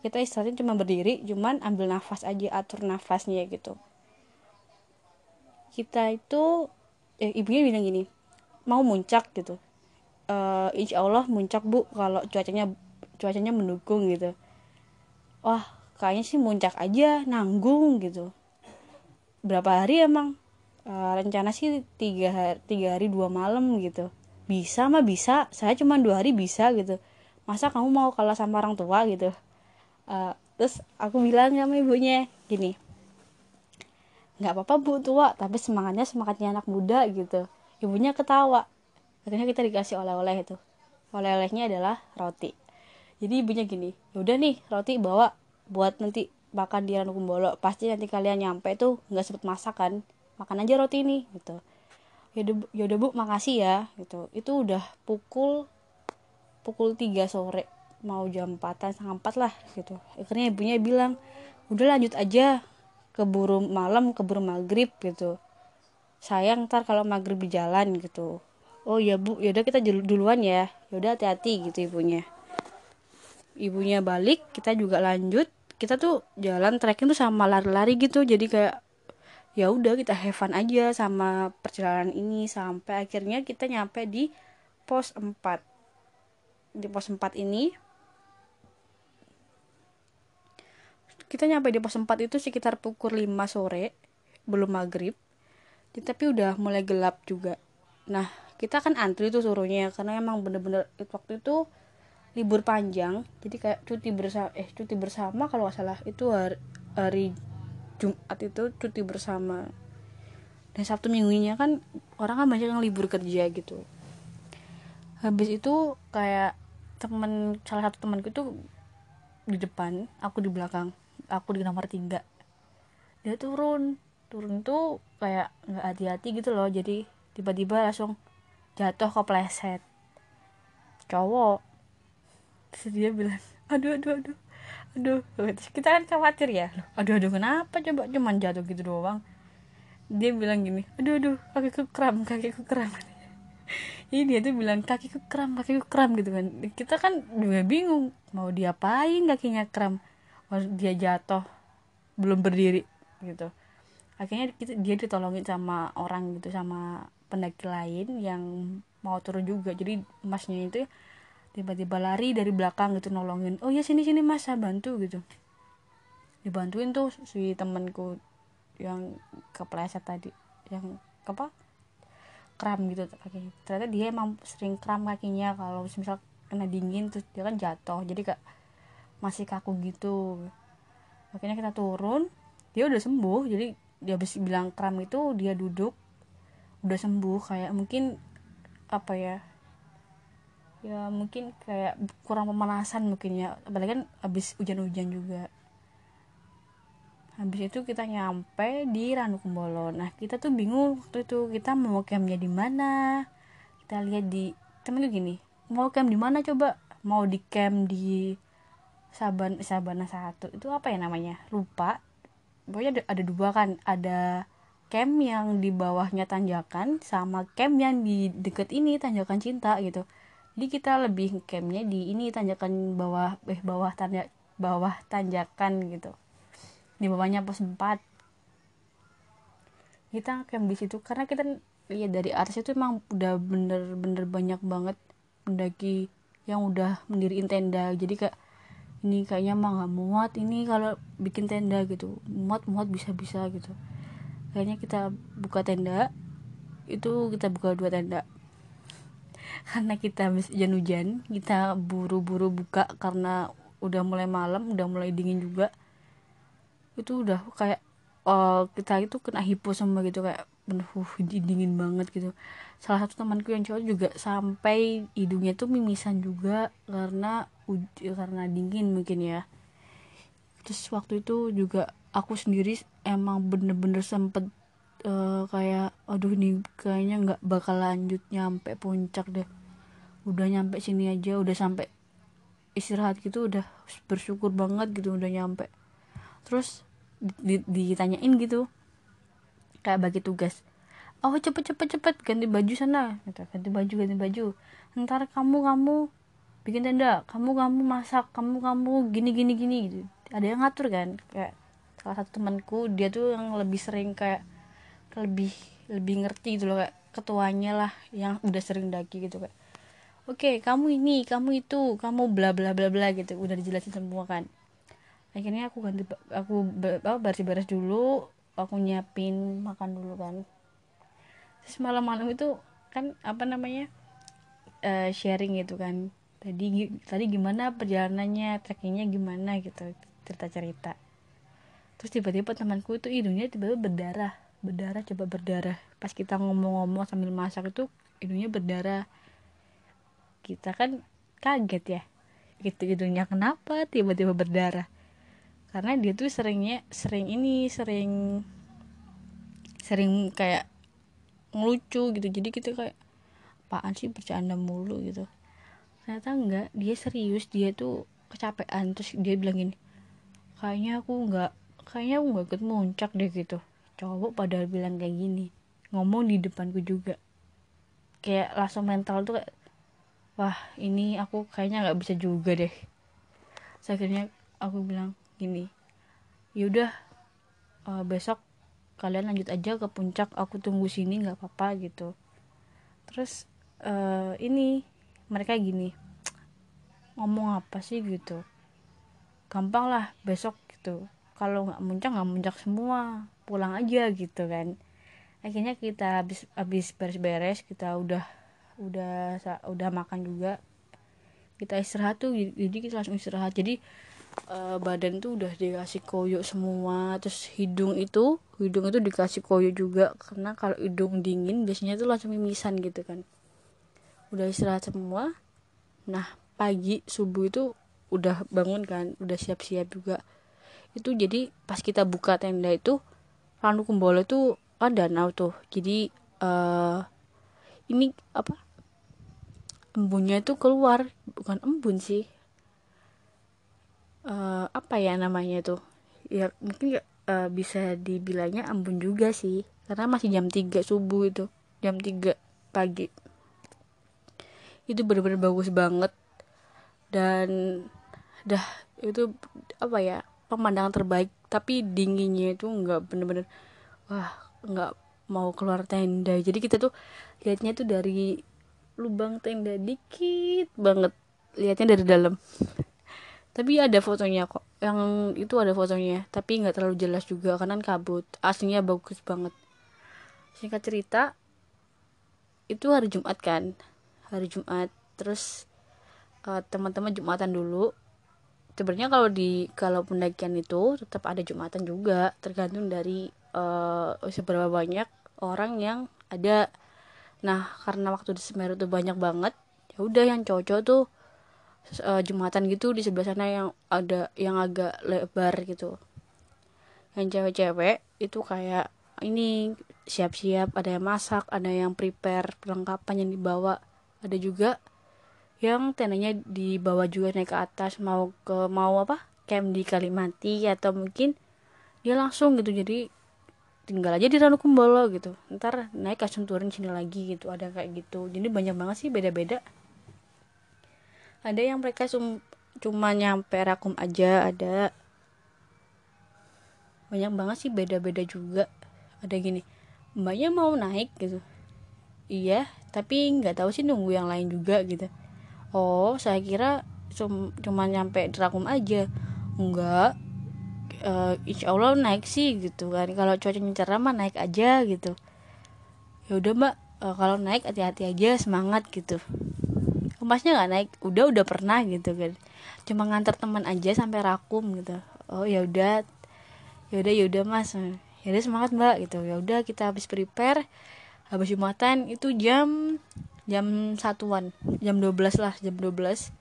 Kita istirahatnya cuma berdiri cuman ambil nafas aja atur nafasnya gitu. Kita itu eh, ibunya bilang gini mau muncak gitu. Uh, insya Allah muncak bu kalau cuacanya cuacanya mendukung gitu. Wah kayaknya sih muncak aja nanggung gitu. Berapa hari emang? Uh, rencana sih tiga hari tiga hari dua malam gitu. Bisa mah bisa saya cuma dua hari bisa gitu. Masa kamu mau kalah sama orang tua gitu. Uh, terus aku bilang sama ibunya gini nggak apa-apa bu tua tapi semangatnya semangatnya anak muda gitu. Ibunya ketawa. Akhirnya kita dikasih oleh-oleh itu. Oleh-olehnya adalah roti. Jadi ibunya gini yaudah nih roti bawa buat nanti makan di Ranukumbolo pasti nanti kalian nyampe tuh nggak sempet masak kan. Makan aja roti ini gitu. Yaudah yaudah bu makasih ya gitu. Itu udah pukul pukul 3 sore. Mau jam 4 setengah 4 lah gitu. Akhirnya ibunya bilang udah lanjut aja keburu malam keburu maghrib gitu. Sayang ntar kalau maghrib di jalan gitu. Oh ya bu yaudah kita duluan ya. Yaudah hati-hati gitu ibunya. Ibunya balik kita juga lanjut. Kita tuh jalan trekking tuh sama lari-lari gitu. Jadi kayak ya udah kita have fun aja sama perjalanan ini. Sampai akhirnya kita nyampe di pos 4 di pos 4 ini kita nyampe di pos 4 itu sekitar pukul 5 sore belum maghrib. Tapi udah mulai gelap juga. Nah kita kan antri tuh suruhnya karena emang bener-bener waktu itu libur panjang. Jadi kayak cuti bersama eh cuti bersama kalau nggak salah. Itu hari, hari Jumat itu cuti bersama. Dan Sabtu minggunya kan orang kan banyak yang libur kerja gitu. Habis itu kayak temen salah satu temanku itu di depan aku di belakang aku di nomor tiga. Dia turun. Turun tuh kayak nggak hati-hati gitu loh. Jadi tiba-tiba langsung jatuh ke pleset cowok. Terus dia bilang aduh aduh aduh aduh. Kita kan khawatir ya. Aduh aduh kenapa coba? Cuman jatuh gitu doang. Dia bilang gini aduh aduh kakiku kram kakiku kram. [laughs] Ini dia tuh bilang kakiku kram kakiku kram gitu kan. Kita kan juga bingung mau diapain kakinya kram dia jatuh belum berdiri gitu. Akhirnya kita, dia ditolongin sama orang gitu sama pendaki lain yang mau turun juga. Jadi masnya itu tiba-tiba lari dari belakang gitu nolongin oh ya sini sini mas saya bantu gitu. Dibantuin tuh si temanku yang kepleset tadi yang apa kram gitu kaki ternyata dia emang sering kram kakinya kalau misal kena dingin terus dia kan jatuh. Jadi kak masih kaku gitu. Akhirnya kita turun dia udah sembuh. Jadi dia habis bilang kram itu dia duduk udah sembuh. Kayak mungkin apa ya ya mungkin kayak kurang pemanasan mungkin ya. Apalagi kan habis hujan-hujan juga. Habis itu kita nyampe di Ranukumbolo. Nah kita tuh bingung waktu itu kita mau campnya di mana? Kita lihat di temen tuh gini mau camp di mana coba? Mau di camp di Saban Sabana satu. Itu apa ya namanya? Lupa. Pokoknya ada, ada dua kan. Ada camp yang di bawahnya tanjakan sama camp yang di deket ini tanjakan cinta gitu. Jadi kita lebih campnya di ini tanjakan bawah eh bawah tanda bawah tanjakan gitu. Di bawahnya pos 4 kita camp di situ karena kita lihat dari atas itu emang udah bener-bener banyak banget pendaki yang udah mendiriin tenda. Jadi kayak ini kayaknya mah nggak muat ini kalau bikin tenda gitu. Muat muat bisa bisa gitu. Kayaknya kita buka tenda itu kita buka dua tenda. [laughs] Karena kita habis hujan-hujan kita buru-buru buka karena udah mulai malam udah mulai dingin juga. Itu udah kayak uh, kita itu kena hipo sama gitu kayak bener uh, dingin banget gitu. Salah satu temanku yang cowok juga sampai hidungnya tuh mimisan juga karena karena dingin mungkin ya. Terus waktu itu juga aku sendiri emang bener-bener sempet uh, kayak aduh ini kayaknya nggak bakal lanjut nyampe puncak deh. Udah nyampe sini aja udah sampai istirahat gitu udah bersyukur banget gitu udah nyampe. Terus ditanyain gitu kayak bagi tugas oh cepet cepet cepet ganti baju sana. Ganti baju ganti baju. Ntar kamu kamu bikin tenda kamu kamu masak kamu kamu gini gini gini gitu. Ada yang ngatur kan kayak salah satu temanku dia tuh yang lebih sering kayak lebih lebih ngerti gitu loh kayak ketuanya lah yang udah sering daki gitu kayak oke okay, kamu ini kamu itu kamu bla bla bla bla gitu. Udah dijelasin semua kan. Akhirnya aku ganti aku bersih beres dulu aku nyiapin makan dulu kan. Terus malam-malam itu kan apa namanya uh, sharing gitu kan tadi tadi gimana perjalanannya trekkingnya gimana gitu cerita cerita. Terus tiba-tiba temanku itu hidungnya tiba-tiba berdarah berdarah coba berdarah. Pas kita ngomong-ngomong sambil masak itu hidungnya berdarah. Kita kan kaget ya gitu hidungnya kenapa tiba-tiba berdarah? Karena dia tuh seringnya sering ini sering sering kayak ngelucu gitu. Jadi kita kayak apaan sih bercanda mulu gitu ternyata enggak. Dia serius dia tuh kecapean. Terus dia bilang gini kayaknya aku enggak kayaknya aku nggak ikut muncak deh gitu. Cowok pada bilang kayak gini ngomong di depanku juga. Kayak langsung mental tuh kayak wah ini aku kayaknya nggak bisa juga deh. Terus akhirnya aku bilang gini yaudah uh, besok kalian lanjut aja ke puncak. Aku tunggu sini nggak apa-apa gitu. Terus uh, ini mereka gini ngomong apa sih? gitu. Gampang lah besok gitu. Kalau nggak muncak nggak muncak semua pulang aja gitu kan. Akhirnya kita habis habis beres-beres kita udah udah udah makan juga kita istirahat tuh jadi kita langsung istirahat. Jadi uh, badan tuh udah dikasih koyo semua terus hidung itu hidung itu dikasih koyo juga karena kalau hidung dingin biasanya tuh langsung mimisan gitu kan udah istirahat semua. Nah pagi subuh itu udah bangun kan udah siap-siap juga. Itu jadi pas kita buka tenda itu Ranu Kumbolo itu kan danau tuh. Jadi uh, ini apa? Embunnya itu keluar bukan embun sih. Uh, apa ya namanya tuh? Ya mungkin uh, bisa dibilangnya embun juga sih. Karena masih jam 3 subuh itu jam 3 pagi itu benar-benar bagus banget. Dan dah itu apa ya pemandangan terbaik. Tapi dinginnya itu nggak bener-bener wah nggak mau keluar tenda. Jadi kita tuh lihatnya tuh dari lubang tenda dikit banget. Lihatnya dari dalam. Tapi ada fotonya kok. Yang itu ada fotonya tapi nggak terlalu jelas juga. Karena kabut. Aslinya bagus banget. Singkat cerita itu hari Jumat kan hari Jumat. Terus uh, teman-teman Jumatan dulu. Sebenarnya kalau di kalau pendakian itu tetap ada jumatan juga. Tergantung dari uh, seberapa banyak orang yang ada. Nah karena waktu di Semeru tuh banyak banget ya udah yang cowok tuh uh, jumatan gitu di sebelah sana yang ada yang agak lebar gitu. Yang cewek-cewek itu kayak ini siap-siap ada yang masak ada yang prepare perlengkapan yang dibawa ada juga yang tendanya dibawa juga naik ke atas mau ke mau apa camp di Kalimanti atau mungkin dia langsung gitu jadi tinggal aja di Ranukumbolo gitu. Ntar naik langsung turun sini lagi gitu ada kayak gitu. Jadi banyak banget sih beda-beda. Ada yang mereka cum cuma nyampe Rakum aja ada. Banyak banget sih beda-beda juga. Ada gini mbaknya mau naik gitu. Iya tapi nggak tahu sih nunggu yang lain juga gitu. Oh saya kira cuma nyampe Drakum aja. Enggak. Uh, insya Allah naik sih gitu kan. Kalau cuacanya cerah mah naik aja gitu. Ya udah mbak. Uh, kalau naik hati-hati aja semangat gitu. Emasnya nggak naik. Udah udah pernah gitu kan. Cuma ngantar teman aja sampai rakum gitu. Oh ya udah. Ya udah ya udah mas. Ya udah semangat mbak gitu. Ya udah kita habis prepare habis jumatan itu jam jam satuan jam 12 lah jam 12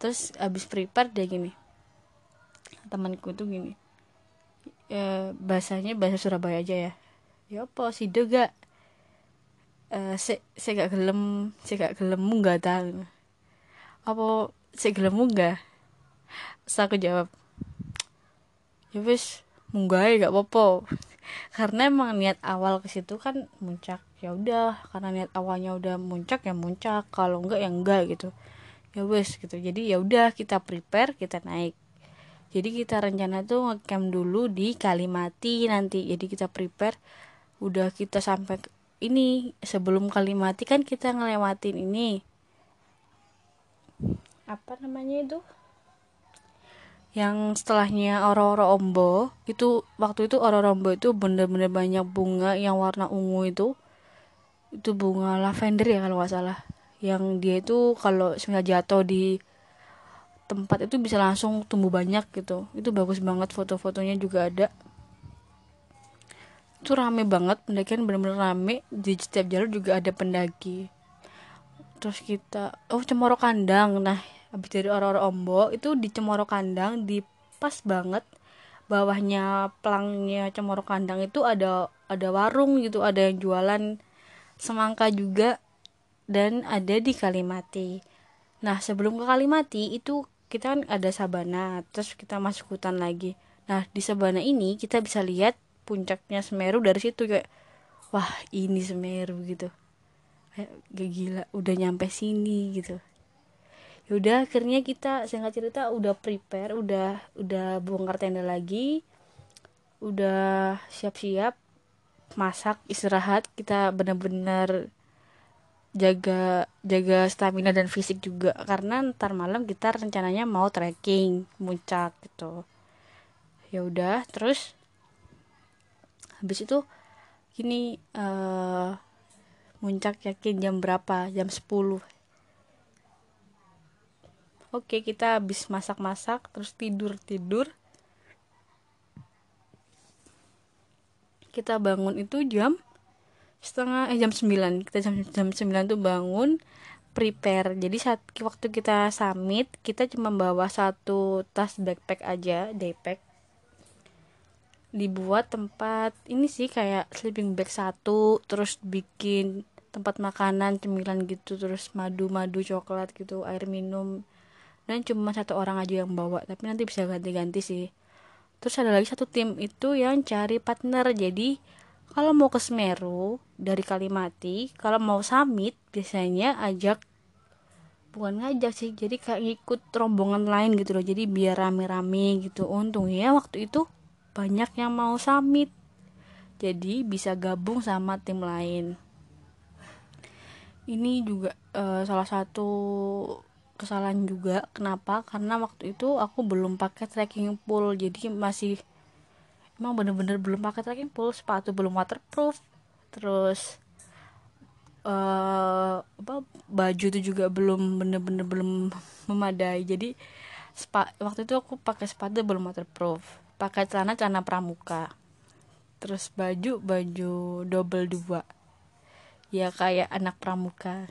terus abis prepare dia gini temanku tuh gini e, bahasanya bahasa Surabaya aja ya. Ya apa sih gak? Se se gak gelem se gak gelem nggak tahu apa se gelem enggak saya aku jawab ya wis munggah gak apa-apa karena emang niat awal ke situ kan muncak ya udah karena niat awalnya udah muncak ya muncak kalau enggak ya enggak gitu. Ya wes gitu. Jadi ya udah kita prepare kita naik. Jadi kita rencana tuh ngecamp dulu di Kalimati nanti. Jadi kita prepare udah kita sampai ini sebelum Kalimati kan kita ngelewatin ini. Apa namanya itu yang setelahnya Aurora Ombo itu waktu itu Aurora Ombo itu bener-bener banyak bunga yang warna ungu itu. Itu bunga lavender ya kalau nggak salah. Yang dia itu kalau misalnya jatuh di tempat itu bisa langsung tumbuh banyak gitu. Itu bagus banget foto-fotonya juga ada. Itu rame banget pendakian bener-bener rame. Di setiap jalur juga ada pendaki. Terus kita oh cemoro kandang. Nah habis dari orang-orang ombo itu di cemoro kandang di pas banget bawahnya pelangnya cemoro kandang itu ada ada warung gitu ada yang jualan semangka juga dan ada di Kalimati. Nah sebelum ke Kalimati itu kita kan ada sabana terus kita masuk hutan lagi. Nah di sabana ini kita bisa lihat puncaknya Semeru dari situ kayak wah ini Semeru gitu. Kayak gila udah nyampe sini gitu yaudah akhirnya kita singkat cerita udah prepare udah udah bongkar tenda lagi udah siap-siap masak istirahat kita bener-bener jaga jaga stamina dan fisik juga. Karena ntar malam kita rencananya mau trekking puncak gitu. Ya udah terus habis itu gini uh, muncak yakin jam berapa? Jam 10 oke kita habis masak-masak terus tidur-tidur. Kita bangun itu jam setengah eh jam 9 kita jam jam 9 tuh bangun prepare. Jadi saat waktu kita summit kita cuma bawa satu tas backpack aja daypack dibuat tempat ini sih kayak sleeping bag satu terus bikin tempat makanan cemilan gitu terus madu-madu coklat gitu air minum dan cuma satu orang aja yang bawa tapi nanti bisa ganti-ganti sih. Terus ada lagi satu tim itu yang cari partner. Jadi kalau mau ke Semeru dari Kalimati kalau mau summit biasanya ajak bukan ngajak sih jadi kayak ikut rombongan lain gitu loh. Jadi biar rame-rame gitu. Untungnya waktu itu banyak yang mau summit. Jadi bisa gabung sama tim lain. Ini juga uh, salah satu kesalahan juga. Kenapa? Karena waktu itu aku belum pakai trekking pole jadi masih emang bener-bener belum pakai trekking pole sepatu belum waterproof. Terus uh, apa baju itu juga belum bener-bener belum memadai. Jadi spa, waktu itu aku pakai sepatu belum waterproof. Pakai celana celana pramuka. Terus baju baju double dua. Ya kayak anak pramuka.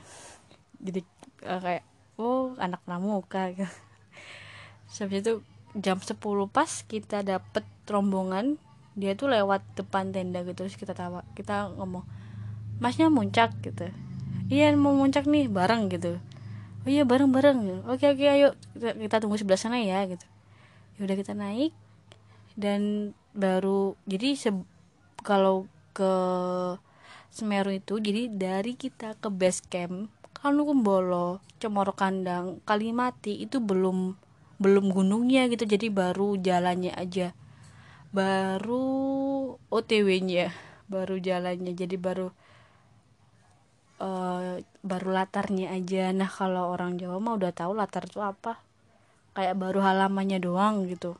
Jadi uh, kayak oh anak pramuka Setelah itu jam 10 pas kita dapet rombongan dia tuh lewat depan tenda gitu terus kita tawa kita ngomong masnya muncak gitu. Iya mau muncak nih bareng gitu. Oh iya bareng bareng oke oke ayo kita, kita tunggu sebelah sana ya gitu. Ya udah kita naik dan baru jadi se kalau ke Semeru itu jadi dari kita ke base camp Kumbolo, Cemoro Kandang, Kalimati itu belum belum gunungnya gitu jadi baru jalannya aja baru OTW-nya baru jalannya jadi baru uh, baru latarnya aja nah kalau orang Jawa mah udah tahu latar itu apa kayak baru halamannya doang gitu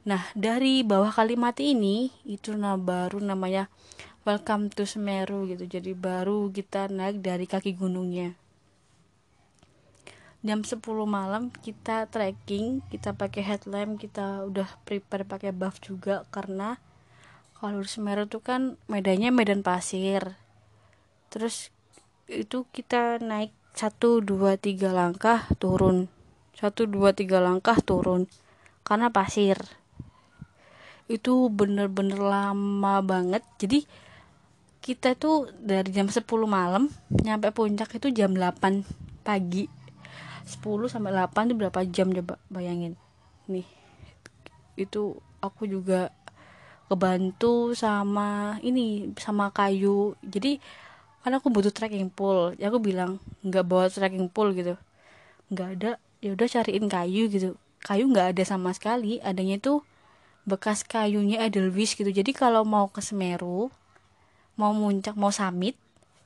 Nah, dari bawah kalimat ini itu nah baru namanya Welcome to Semeru gitu. Jadi baru kita naik dari kaki gunungnya. Jam 10 malam kita trekking, kita pakai headlamp, kita udah prepare pakai buff juga karena kalau Semeru itu kan medannya medan pasir. Terus itu kita naik 1 2 3 langkah turun. 1 2 3 langkah turun karena pasir itu bener-bener lama banget jadi kita tuh dari jam 10 malam nyampe puncak itu jam 8 pagi 10 sampai 8 itu berapa jam coba bayangin. Nih itu aku juga kebantu sama ini sama kayu. Jadi karena aku butuh trekking pole ya aku bilang nggak bawa trekking pole gitu. Nggak ada ya udah cariin kayu gitu. Kayu nggak ada sama sekali adanya tuh bekas kayunya Edelweiss gitu. Jadi kalau mau ke Semeru mau muncak mau summit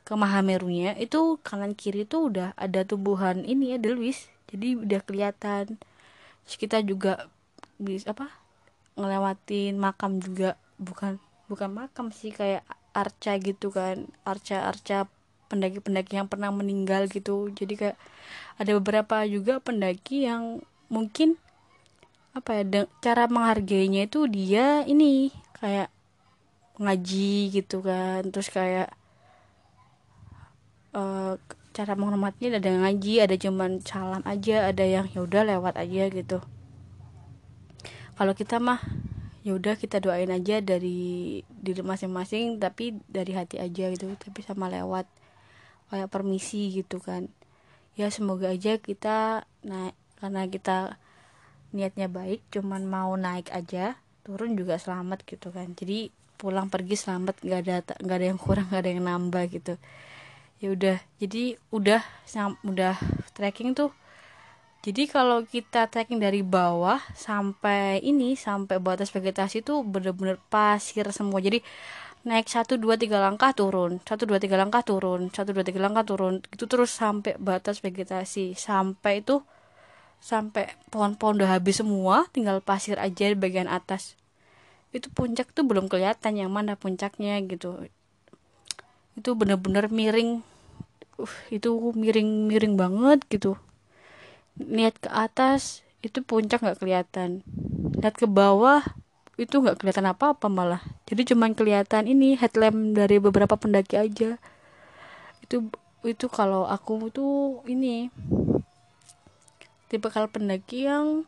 ke Mahamerunya itu kanan kiri tuh udah ada tumbuhan ini Edelweiss jadi udah kelihatan. Terus kita juga bisa apa ngelewatin makam juga. Bukan bukan makam sih kayak arca gitu kan. Arca arca pendaki-pendaki yang pernah meninggal gitu. Jadi kayak ada beberapa juga pendaki yang mungkin apa ya cara menghargainya itu dia ini kayak ngaji gitu kan. Terus kayak uh, cara menghormatinya ada yang ngaji ada cuman salam aja ada yang ya udah lewat aja gitu. Kalau kita mah ya udah kita doain aja dari diri masing-masing tapi dari hati aja gitu tapi sama lewat. Kayak permisi gitu kan. Ya semoga aja kita naik karena kita niatnya baik cuman mau naik aja turun juga selamat gitu kan. Jadi pulang pergi selamat nggak ada nggak ada yang kurang nggak ada yang nambah gitu ya udah jadi udah udah trekking tuh. Jadi kalau kita trekking dari bawah sampai ini sampai batas vegetasi tuh bener-bener pasir semua. Jadi naik satu dua tiga langkah turun satu dua tiga langkah turun satu dua tiga langkah turun itu terus sampai batas vegetasi. Sampai itu sampai pohon-pohon udah habis semua tinggal pasir aja di bagian atas. Itu puncak tuh belum kelihatan yang mana puncaknya gitu itu bener-bener miring. Uh, itu miring-miring banget gitu. Lihat ke atas itu puncak nggak kelihatan. Lihat ke bawah itu nggak kelihatan apa-apa malah. Jadi cuman kelihatan ini headlamp dari beberapa pendaki aja. Itu itu kalau aku tuh ini tipe kalau pendaki yang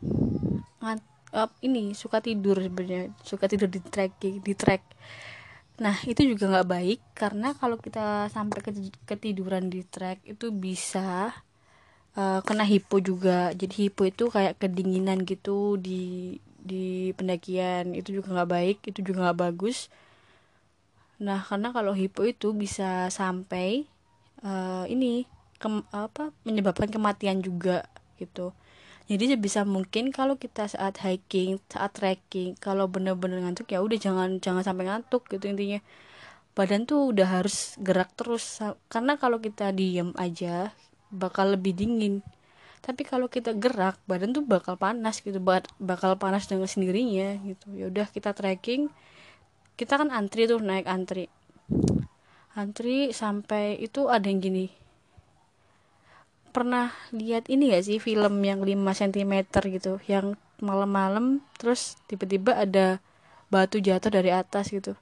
uh, ini suka tidur sebenarnya. Suka tidur di trek di trek nah itu juga nggak baik karena kalau kita sampai ketiduran di trek itu bisa uh, kena hipo juga. Jadi hipo itu kayak kedinginan gitu di di pendakian. Itu juga nggak baik itu juga nggak bagus. Nah karena kalau hipo itu bisa sampai uh, ini ke, apa menyebabkan kematian juga gitu jadi sebisa mungkin kalau kita saat hiking saat trekking kalau bener-bener ngantuk ya udah jangan jangan sampai ngantuk gitu intinya. Badan tuh udah harus gerak terus. Karena kalau kita diem aja bakal lebih dingin. Tapi kalau kita gerak badan tuh bakal panas gitu bakal panas dengan sendirinya gitu. Ya udah kita trekking kita kan antri tuh naik antri. Antri sampai itu ada yang gini pernah lihat ini gak sih film yang 5 cm gitu yang malam-malam terus tiba-tiba ada batu jatuh dari atas gitu.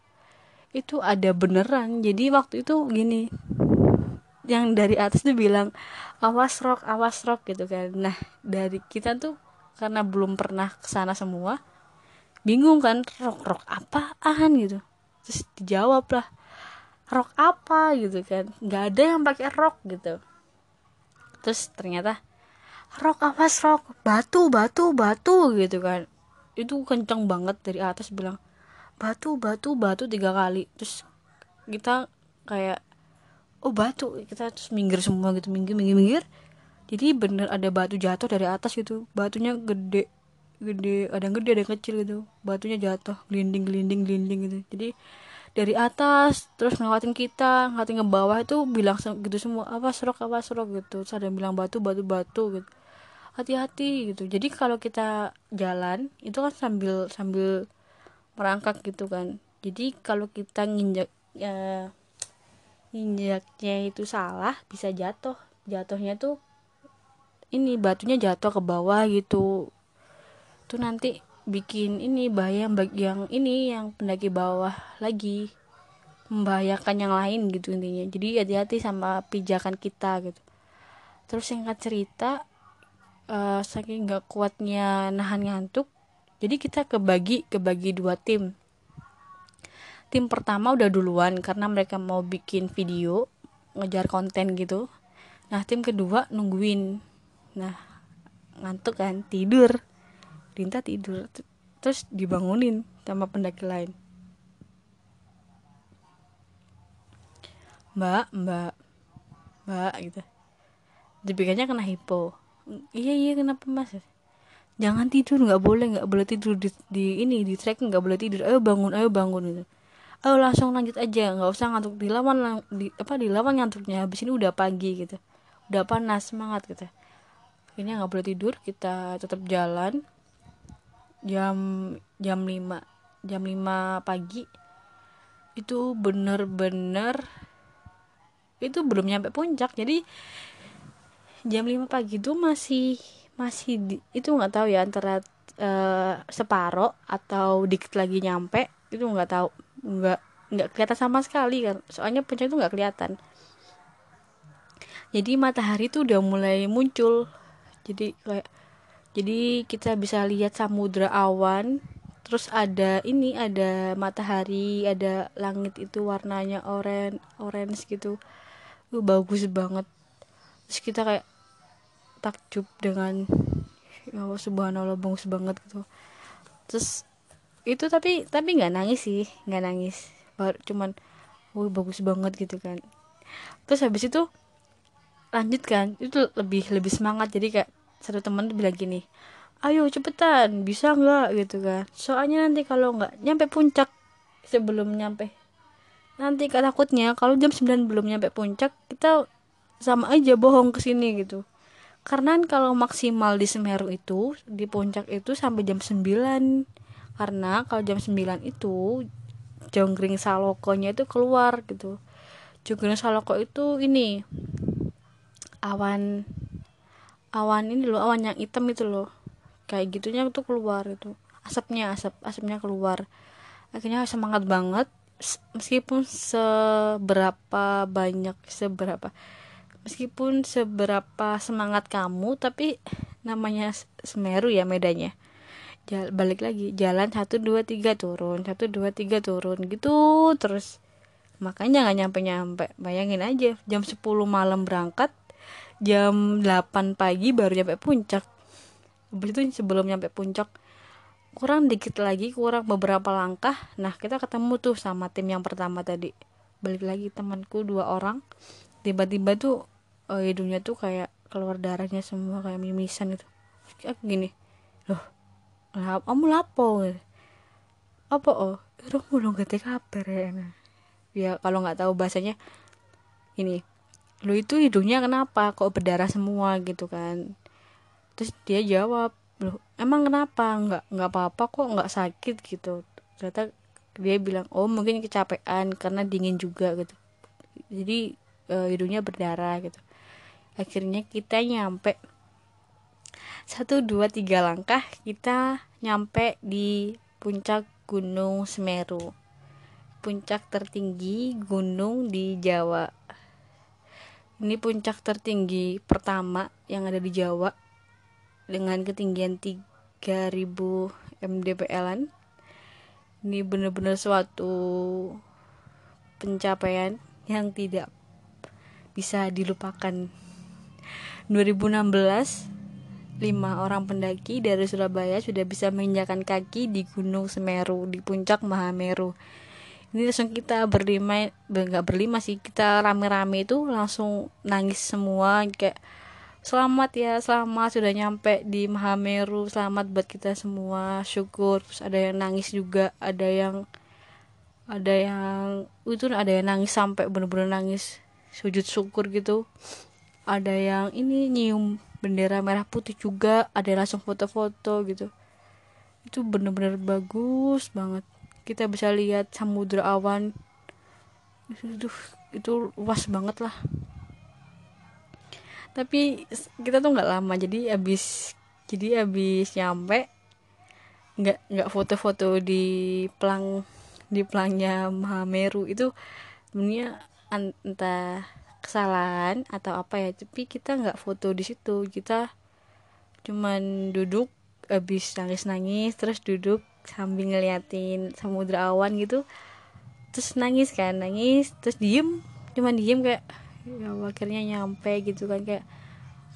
Itu ada beneran. Jadi waktu itu gini yang dari atas tuh bilang awas rok awas rok gitu kan. Nah dari kita tuh karena belum pernah ke sana semua bingung kan rok rok apaan? gitu. Terus dijawab lah rok apa? gitu kan. Nggak ada yang pakai rok gitu terus ternyata rok awas rok batu batu batu gitu kan. Itu kenceng banget dari atas bilang batu batu batu tiga kali. Terus kita kayak oh batu. Kita terus minggir semua gitu minggir minggir minggir. Jadi bener ada batu jatuh dari atas gitu. Batunya gede gede ada yang gede ada yang kecil gitu. Batunya jatuh gelinding gelinding gelinding gitu. Jadi dari atas terus ngawatin kita ngawatin ke bawah itu bilang gitu semua apa serok apa serok gitu. Terus ada yang bilang batu batu batu gitu. Hati-hati gitu. Jadi kalau kita jalan itu kan sambil sambil merangkak gitu kan. Jadi kalau kita nginjak ya, nginjaknya itu salah bisa jatuh. Jatuhnya tuh ini batunya jatuh ke bawah gitu. Tuh nanti bikin ini bahaya yang yang ini yang pendaki bawah lagi. Membahayakan yang lain gitu intinya. Jadi hati-hati sama pijakan kita gitu. Terus singkat cerita uh, saking nggak kuatnya nahan ngantuk jadi kita kebagi kebagi dua tim. Tim pertama udah duluan karena mereka mau bikin video ngejar konten gitu. Nah tim kedua nungguin. Nah ngantuk kan? Tidur Rinta tidur. Terus dibangunin sama pendaki lain. Mbak mbak mbak gitu. Dipikirnya kena hipo. Iya iya kenapa mas? Jangan tidur nggak boleh nggak boleh tidur di, di ini di trek nggak boleh tidur. Ayo bangun ayo bangun gitu. Ayo langsung lanjut aja nggak usah ngantuk. Di lawan di apa di lawan ngantuknya habis ini udah pagi gitu. Udah panas semangat gitu. Ini nggak boleh tidur kita tetap jalan jam jam 5 jam 5 pagi itu bener-bener itu belum nyampe puncak. Jadi jam 5 pagi itu masih masih di, itu nggak tahu ya antara uh, separo atau dikit lagi nyampe itu nggak tahu nggak nggak kelihatan sama sekali kan. Soalnya puncak itu nggak kelihatan. Jadi matahari itu udah mulai muncul. Jadi kayak jadi kita bisa lihat samudra awan terus ada ini ada matahari ada langit itu warnanya orange orange gitu. Itu bagus banget. Terus kita kayak takjub dengan ya Allah subhanallah bagus banget gitu. Terus itu tapi tapi nggak nangis sih nggak nangis. Baru cuman wah bagus banget gitu kan. Terus habis itu lanjut kan itu lebih lebih semangat. Jadi kayak satu teman tuh bilang gini ayo cepetan bisa nggak? Gitu kan. Soalnya nanti kalau nggak nyampe puncak sebelum nyampe. Nanti takutnya kalau jam 9 belum nyampe puncak kita sama aja bohong ke sini gitu. Karena kalau maksimal di Semeru itu di puncak itu sampai jam 9 karena kalau jam 9 itu jonggring salokonya itu keluar gitu. Jonggring saloko itu ini awan awan ini loh awan yang hitam itu loh. Kayak gitunya tuh keluar itu. Asapnya asap asapnya keluar. Akhirnya semangat banget. Meskipun seberapa banyak seberapa meskipun seberapa semangat kamu tapi namanya Semeru ya medanya. Jal, balik lagi jalan satu dua tiga turun satu dua tiga turun gitu terus. Makanya nggak nyampe nyampe bayangin aja jam 10 malam berangkat jam 8 pagi baru nyampe puncak. Habis itu sebelum nyampe puncak kurang dikit lagi kurang beberapa langkah nah kita ketemu tuh sama tim yang pertama tadi. Balik lagi temanku dua orang. Tiba-tiba tuh uh, hidungnya tuh kayak keluar darahnya semua kayak mimisan gitu. Kayak gini loh lap kamu lapo apa oh Rong belum gak kabar ya ya kalau nggak tahu bahasanya ini lu itu hidungnya kenapa? Kok berdarah semua gitu kan? Terus dia jawab lu emang kenapa? Nggak nggak apa-apa kok nggak sakit gitu. Ternyata dia bilang oh mungkin kecapean karena dingin juga gitu. Jadi e, hidungnya berdarah gitu. Akhirnya kita nyampe satu dua tiga langkah kita nyampe di puncak gunung Semeru. Puncak tertinggi gunung di Jawa ini puncak tertinggi pertama yang ada di Jawa dengan ketinggian 3000 mdpl ini benar-benar suatu pencapaian yang tidak bisa dilupakan. 2016 lima orang pendaki dari Surabaya sudah bisa menginjakan kaki di Gunung Semeru di puncak Mahameru ini langsung kita berlima nggak berlima sih kita rame-rame itu langsung nangis semua kayak selamat ya selamat sudah nyampe di Mahameru selamat buat kita semua syukur. Terus ada yang nangis juga ada yang ada yang itu ada yang nangis sampai bener-bener nangis sujud syukur gitu. Ada yang ini nyium bendera merah putih juga ada yang langsung foto-foto gitu. Itu bener-bener bagus banget kita bisa lihat samudra awan. Itu itu luas banget lah. Tapi kita tuh nggak lama jadi abis jadi abis nyampe nggak nggak foto-foto di pelang di pelangnya Mahameru itu sebenarnya entah kesalahan atau apa ya tapi kita nggak foto di situ. Kita cuman duduk abis nangis nangis terus duduk sambil ngeliatin samudra awan gitu terus nangis kan nangis terus diem cuman diem kayak ya akhirnya nyampe gitu kan kayak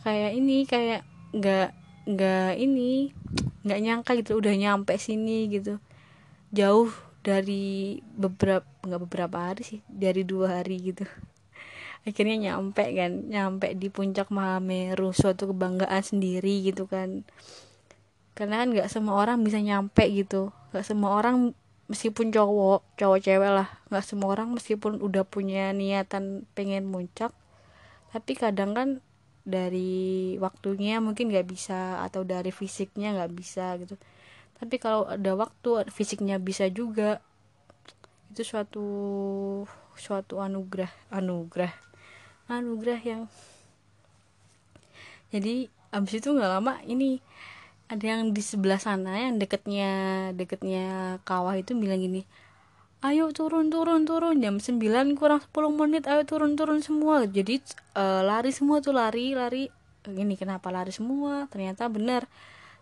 kayak ini kayak nggak nggak ini nggak nyangka gitu udah nyampe sini gitu. Jauh dari beberapa nggak beberapa hari sih dari dua hari gitu. [laughs] Akhirnya nyampe kan nyampe di puncak Mahameru suatu kebanggaan sendiri gitu kan karena kan nggak semua orang bisa nyampe gitu. Nggak semua orang meskipun cowok cowok cewek lah. Nggak semua orang meskipun udah punya niatan pengen muncak. Tapi kadang kan dari waktunya mungkin nggak bisa atau dari fisiknya nggak bisa gitu. Tapi kalau ada waktu fisiknya bisa juga. Itu suatu suatu anugerah anugerah. Anugerah yang jadi abis itu nggak lama ini ada yang di sebelah sana yang deketnya deketnya kawah itu bilang gini ayo turun turun turun. Jam 9 kurang 10 menit ayo turun turun semua. Jadi uh, lari semua tuh lari lari. Ini kenapa lari semua? Ternyata benar.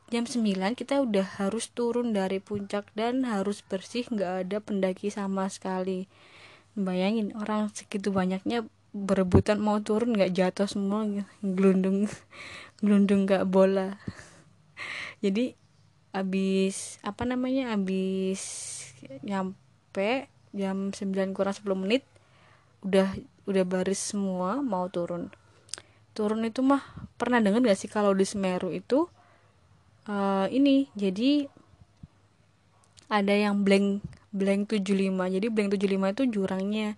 Jam 9 kita udah harus turun dari puncak dan harus bersih nggak ada pendaki sama sekali. Bayangin orang segitu banyaknya berebutan mau turun nggak jatuh semua gelundung gelundung nggak bola jadi abis apa namanya abis nyampe jam 9 kurang 10 menit udah udah baris semua mau turun. Turun itu mah pernah dengar gak sih kalau di Semeru itu uh, ini jadi ada yang blank blank 75 jadi blank 75 itu jurangnya.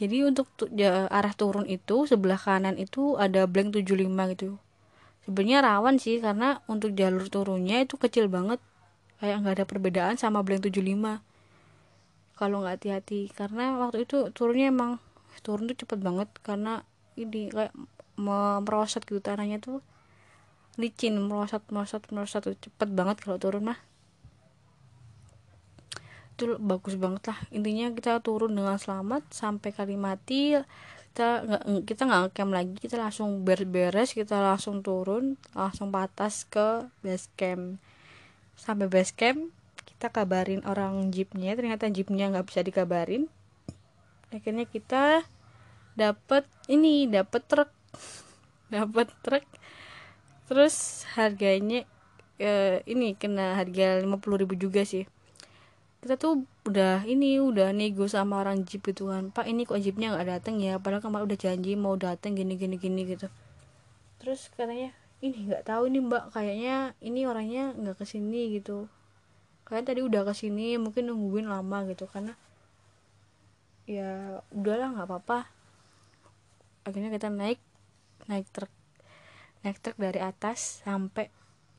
Jadi untuk ya, arah turun itu sebelah kanan itu ada blank 75 gitu sebenarnya rawan sih karena untuk jalur turunnya itu kecil banget. Kayak nggak ada perbedaan sama blank 75 kalau nggak hati-hati karena waktu itu turunnya emang turun tuh cepet banget karena ini kayak merosot gitu tanahnya tuh licin merosot merosot merosot cepet banget kalau turun mah. Itu bagus banget lah. Intinya kita turun dengan selamat sampai Kalimati kita nggak kita nggak camp lagi kita langsung beres-beres kita langsung turun langsung patas ke base camp. Sampai base camp kita kabarin orang jeepnya ternyata jeepnya nggak bisa dikabarin. Akhirnya kita dapat ini dapat truk. [laughs] Dapat truk. Terus harganya eh, ini kena harga 50.000 juga sih kita tuh udah ini udah nego sama orang jeep gitu kan. Pak ini kok jeepnya nggak datang ya? Padahal kemarin udah janji mau datang gini gini gini gitu. Terus katanya ini nggak tahu ini mbak. Kayaknya ini orangnya nggak ke sini gitu. Kalian tadi udah ke sini mungkin nungguin lama gitu. Karena ya udahlah nggak apa-apa. Akhirnya kita naik naik truk naik truk dari atas sampai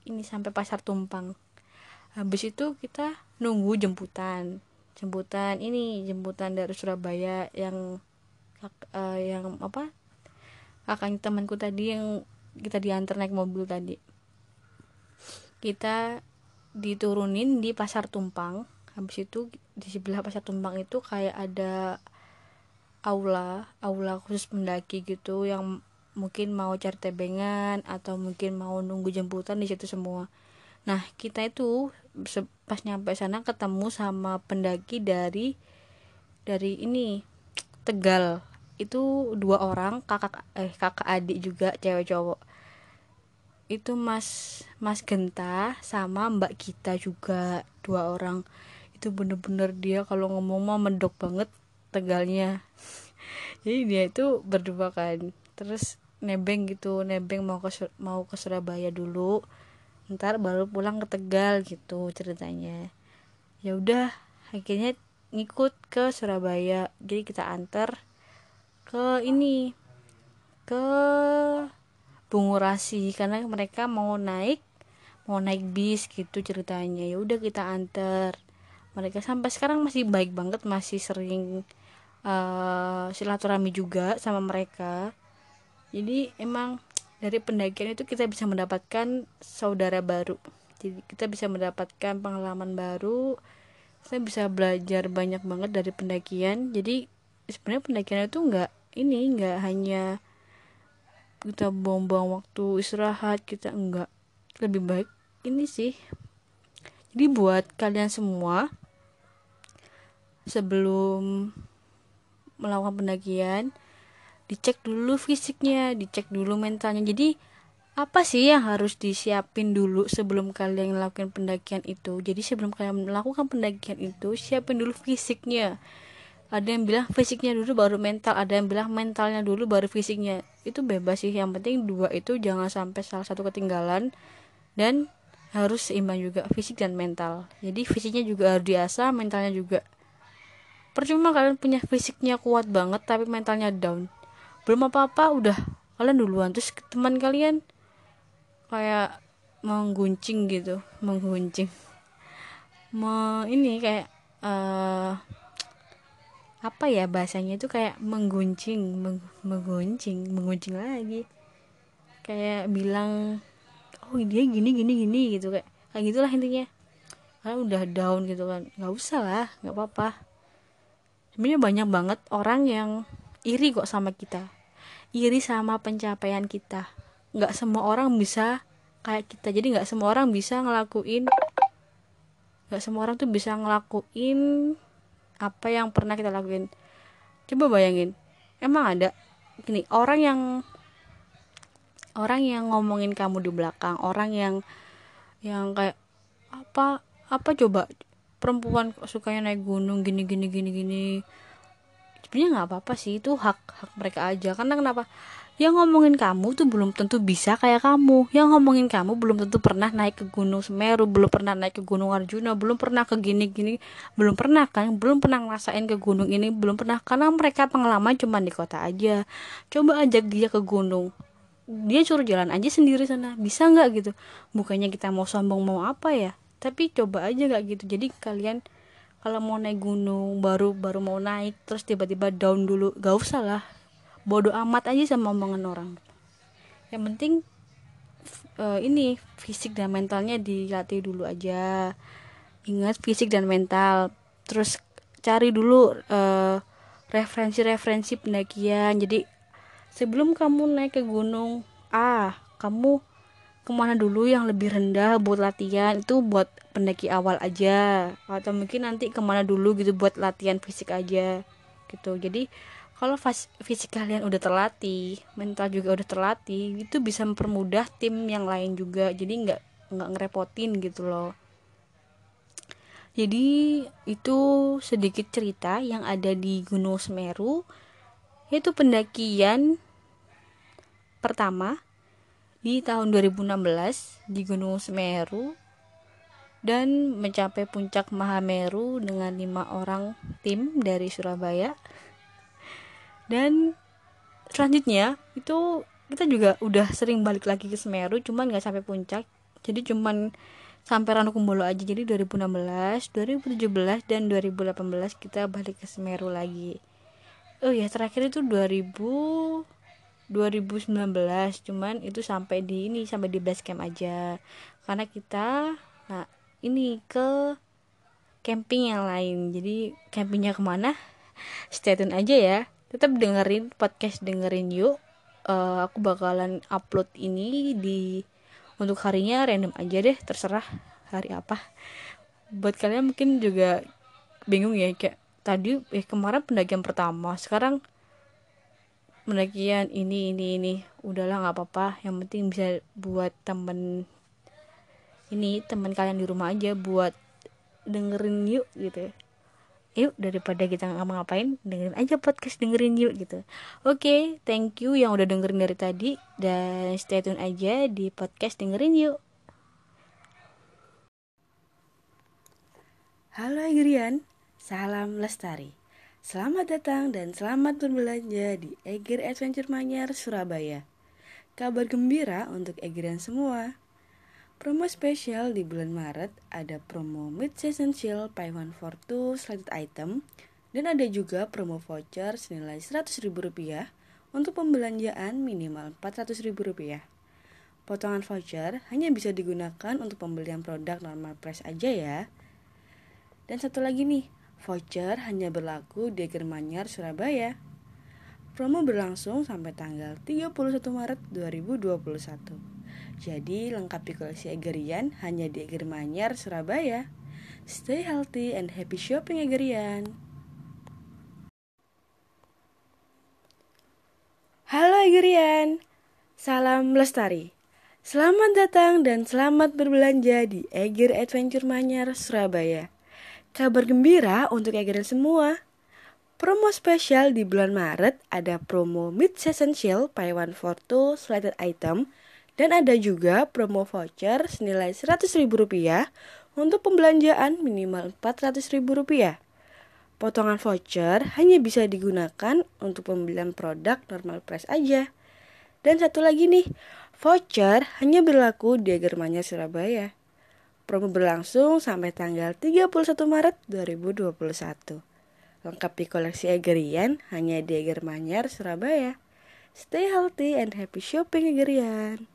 ini sampai pasar tumpang. Habis itu kita nunggu jemputan. Jemputan ini jemputan dari Surabaya yang uh, yang apa? Kakaknya temanku tadi yang kita diantar naik mobil tadi. Kita diturunin di pasar tumpang. Habis itu di sebelah pasar tumpang itu kayak ada aula aula khusus pendaki gitu yang mungkin mau cari tebengan atau mungkin mau nunggu jemputan di situ semua. Nah kita itu pas nyampe sana ketemu sama pendaki dari dari ini Tegal. Itu dua orang kakak eh kakak adik juga cewek cowok. Itu mas mas Genta sama mbak kita juga dua orang. Itu bener-bener dia kalau ngomong mah mendok banget tegalnya. [laughs] Jadi dia itu berdua kan. Terus nebeng gitu nebeng mau ke mau ke Surabaya dulu ntar baru pulang ke Tegal gitu ceritanya. Ya udah akhirnya ngikut ke Surabaya. Jadi kita antar ke ini ke Bungurasi karena mereka mau naik mau naik bis gitu ceritanya. Ya udah kita antar. Mereka sampai sekarang masih baik banget masih sering uh, silaturahmi juga sama mereka. Jadi emang dari pendakian itu kita bisa mendapatkan saudara baru. Jadi kita bisa mendapatkan pengalaman baru. Kita bisa belajar banyak banget dari pendakian. Jadi sebenarnya pendakian itu enggak ini enggak hanya kita buang-buang waktu istirahat kita enggak lebih baik ini sih. Jadi buat kalian semua sebelum melakukan pendakian dicek dulu fisiknya dicek dulu mentalnya. Jadi apa sih yang harus disiapin dulu sebelum kalian melakukan pendakian itu? Jadi sebelum kalian melakukan pendakian itu siapin dulu fisiknya. Ada yang bilang fisiknya dulu baru mental. Ada yang bilang mentalnya dulu baru fisiknya. Itu bebas sih. Yang penting dua itu jangan sampai salah satu ketinggalan. Dan harus seimbang juga fisik dan mental. Jadi fisiknya juga harus diasah mentalnya juga. Percuma kalian punya fisiknya kuat banget tapi mentalnya down belum apa-apa udah. Kalian duluan terus teman kalian. Kayak mengguncing gitu mengguncing. Me, ini kayak uh, apa ya bahasanya itu kayak mengguncing meng, mengguncing mengguncing lagi. Kayak bilang oh dia gini gini gini gitu kayak kayak gitulah intinya. Kan udah down gitu kan nggak usah lah nggak apa-apa. Sebenarnya banyak banget orang yang iri kok sama kita iri sama pencapaian kita. Nggak semua orang bisa kayak kita. Jadi nggak semua orang bisa ngelakuin nggak semua orang tuh bisa ngelakuin apa yang pernah kita lakuin. Coba bayangin emang ada? Gini orang yang orang yang ngomongin kamu di belakang orang yang yang kayak apa apa coba? Perempuan sukanya naik gunung gini gini gini gini sebenarnya nggak apa apa sih itu hak hak mereka aja. Karena kenapa? Yang ngomongin kamu tuh belum tentu bisa kayak kamu. Yang ngomongin kamu belum tentu pernah naik ke gunung Semeru belum pernah naik ke gunung Arjuna belum pernah ke gini-gini. Belum pernah kan? Belum pernah ngerasain ke gunung ini belum pernah. Karena mereka pengalaman cuma di kota aja. Coba ajak dia ke gunung. Dia suruh jalan aja sendiri sana. Bisa nggak gitu? Bukannya kita mau sombong mau apa ya? Tapi coba aja nggak gitu. Jadi kalian kalau mau naik gunung baru baru mau naik terus tiba-tiba down dulu gak usah lah. Bodoh amat aja sama omongan orang. Yang penting uh, ini fisik dan mentalnya dilatih dulu aja. Ingat fisik dan mental. Terus cari dulu uh, referensi-referensi pendakian. Jadi sebelum kamu naik ke gunung ah kamu ke mana dulu yang lebih rendah buat latihan? Itu buat pendaki awal aja. Atau mungkin nanti ke mana dulu gitu buat latihan fisik aja gitu. Jadi kalau fisik kalian udah terlatih mental juga udah terlatih itu bisa mempermudah tim yang lain juga. Jadi nggak nggak ngerepotin gitu loh. Jadi itu sedikit cerita yang ada di Gunung Semeru. Yaitu pendakian pertama di tahun 2016 di Gunung Semeru dan mencapai puncak Mahameru dengan lima orang tim dari Surabaya. Dan selanjutnya itu kita juga udah sering balik lagi ke Semeru cuman nggak sampai puncak. Jadi cuman sampai Ranukumbolo aja. Jadi 2016 2017 dan 2018 kita balik ke Semeru lagi. Oh ya terakhir itu 2000 2019 cuman itu sampai di ini sampai di base camp aja. Karena kita nah ini ke camping yang lain. Jadi campingnya ke mana? [laughs] Stay tune aja ya. Tetap dengerin podcast dengerin yuk. Uh, aku bakalan upload ini di untuk harinya random aja deh terserah hari apa. Buat kalian mungkin juga bingung ya kayak tadi eh kemarin pendakian pertama sekarang pendakian ini ini ini. Udahlah nggak apa-apa. Yang penting bisa buat temen ini teman kalian di rumah aja buat dengerin yuk gitu. Yuk daripada kita ngapa-ngapain dengerin aja podcast dengerin yuk gitu. Oke okay, thank you yang udah dengerin dari tadi. Dan stay tune aja di podcast dengerin yuk. Halo Egrian, salam lestari. Selamat datang dan selamat berbelanja di Eger Adventure Manyar, Surabaya. Kabar gembira untuk Egrian semua. Promo spesial di bulan Maret ada promo Mid Season Sale Buy One for Two selected item dan ada juga promo voucher senilai Rp100.000 untuk pembelanjaan minimal Rp400.000. Potongan voucher hanya bisa digunakan untuk pembelian produk normal price aja ya. Dan satu lagi nih, voucher hanya berlaku di Germanyar Surabaya. Promo berlangsung sampai tanggal 31 Maret 2021. Jadi lengkapi koleksi Egerian hanya di Eger Manyar, Surabaya. Stay healthy and happy shopping Egerian. Halo Egerian, salam lestari. Selamat datang dan selamat berbelanja di Eger Adventure Manyar, Surabaya. Kabar gembira untuk Egerian semua. Promo spesial di bulan Maret ada promo Mid Season Sale Buy One for Two Slated Item dan ada juga promo voucher senilai Rp100.000 untuk pembelanjaan minimal Rp400.000. Potongan voucher hanya bisa digunakan untuk pembelian produk normal price aja. Dan satu lagi nih, voucher hanya berlaku di Agermanya Surabaya. Promo berlangsung sampai tanggal 31 Maret 2021. Lengkapi koleksi Egerian hanya di Eger Manyar, Surabaya. Stay healthy and happy shopping Egerian.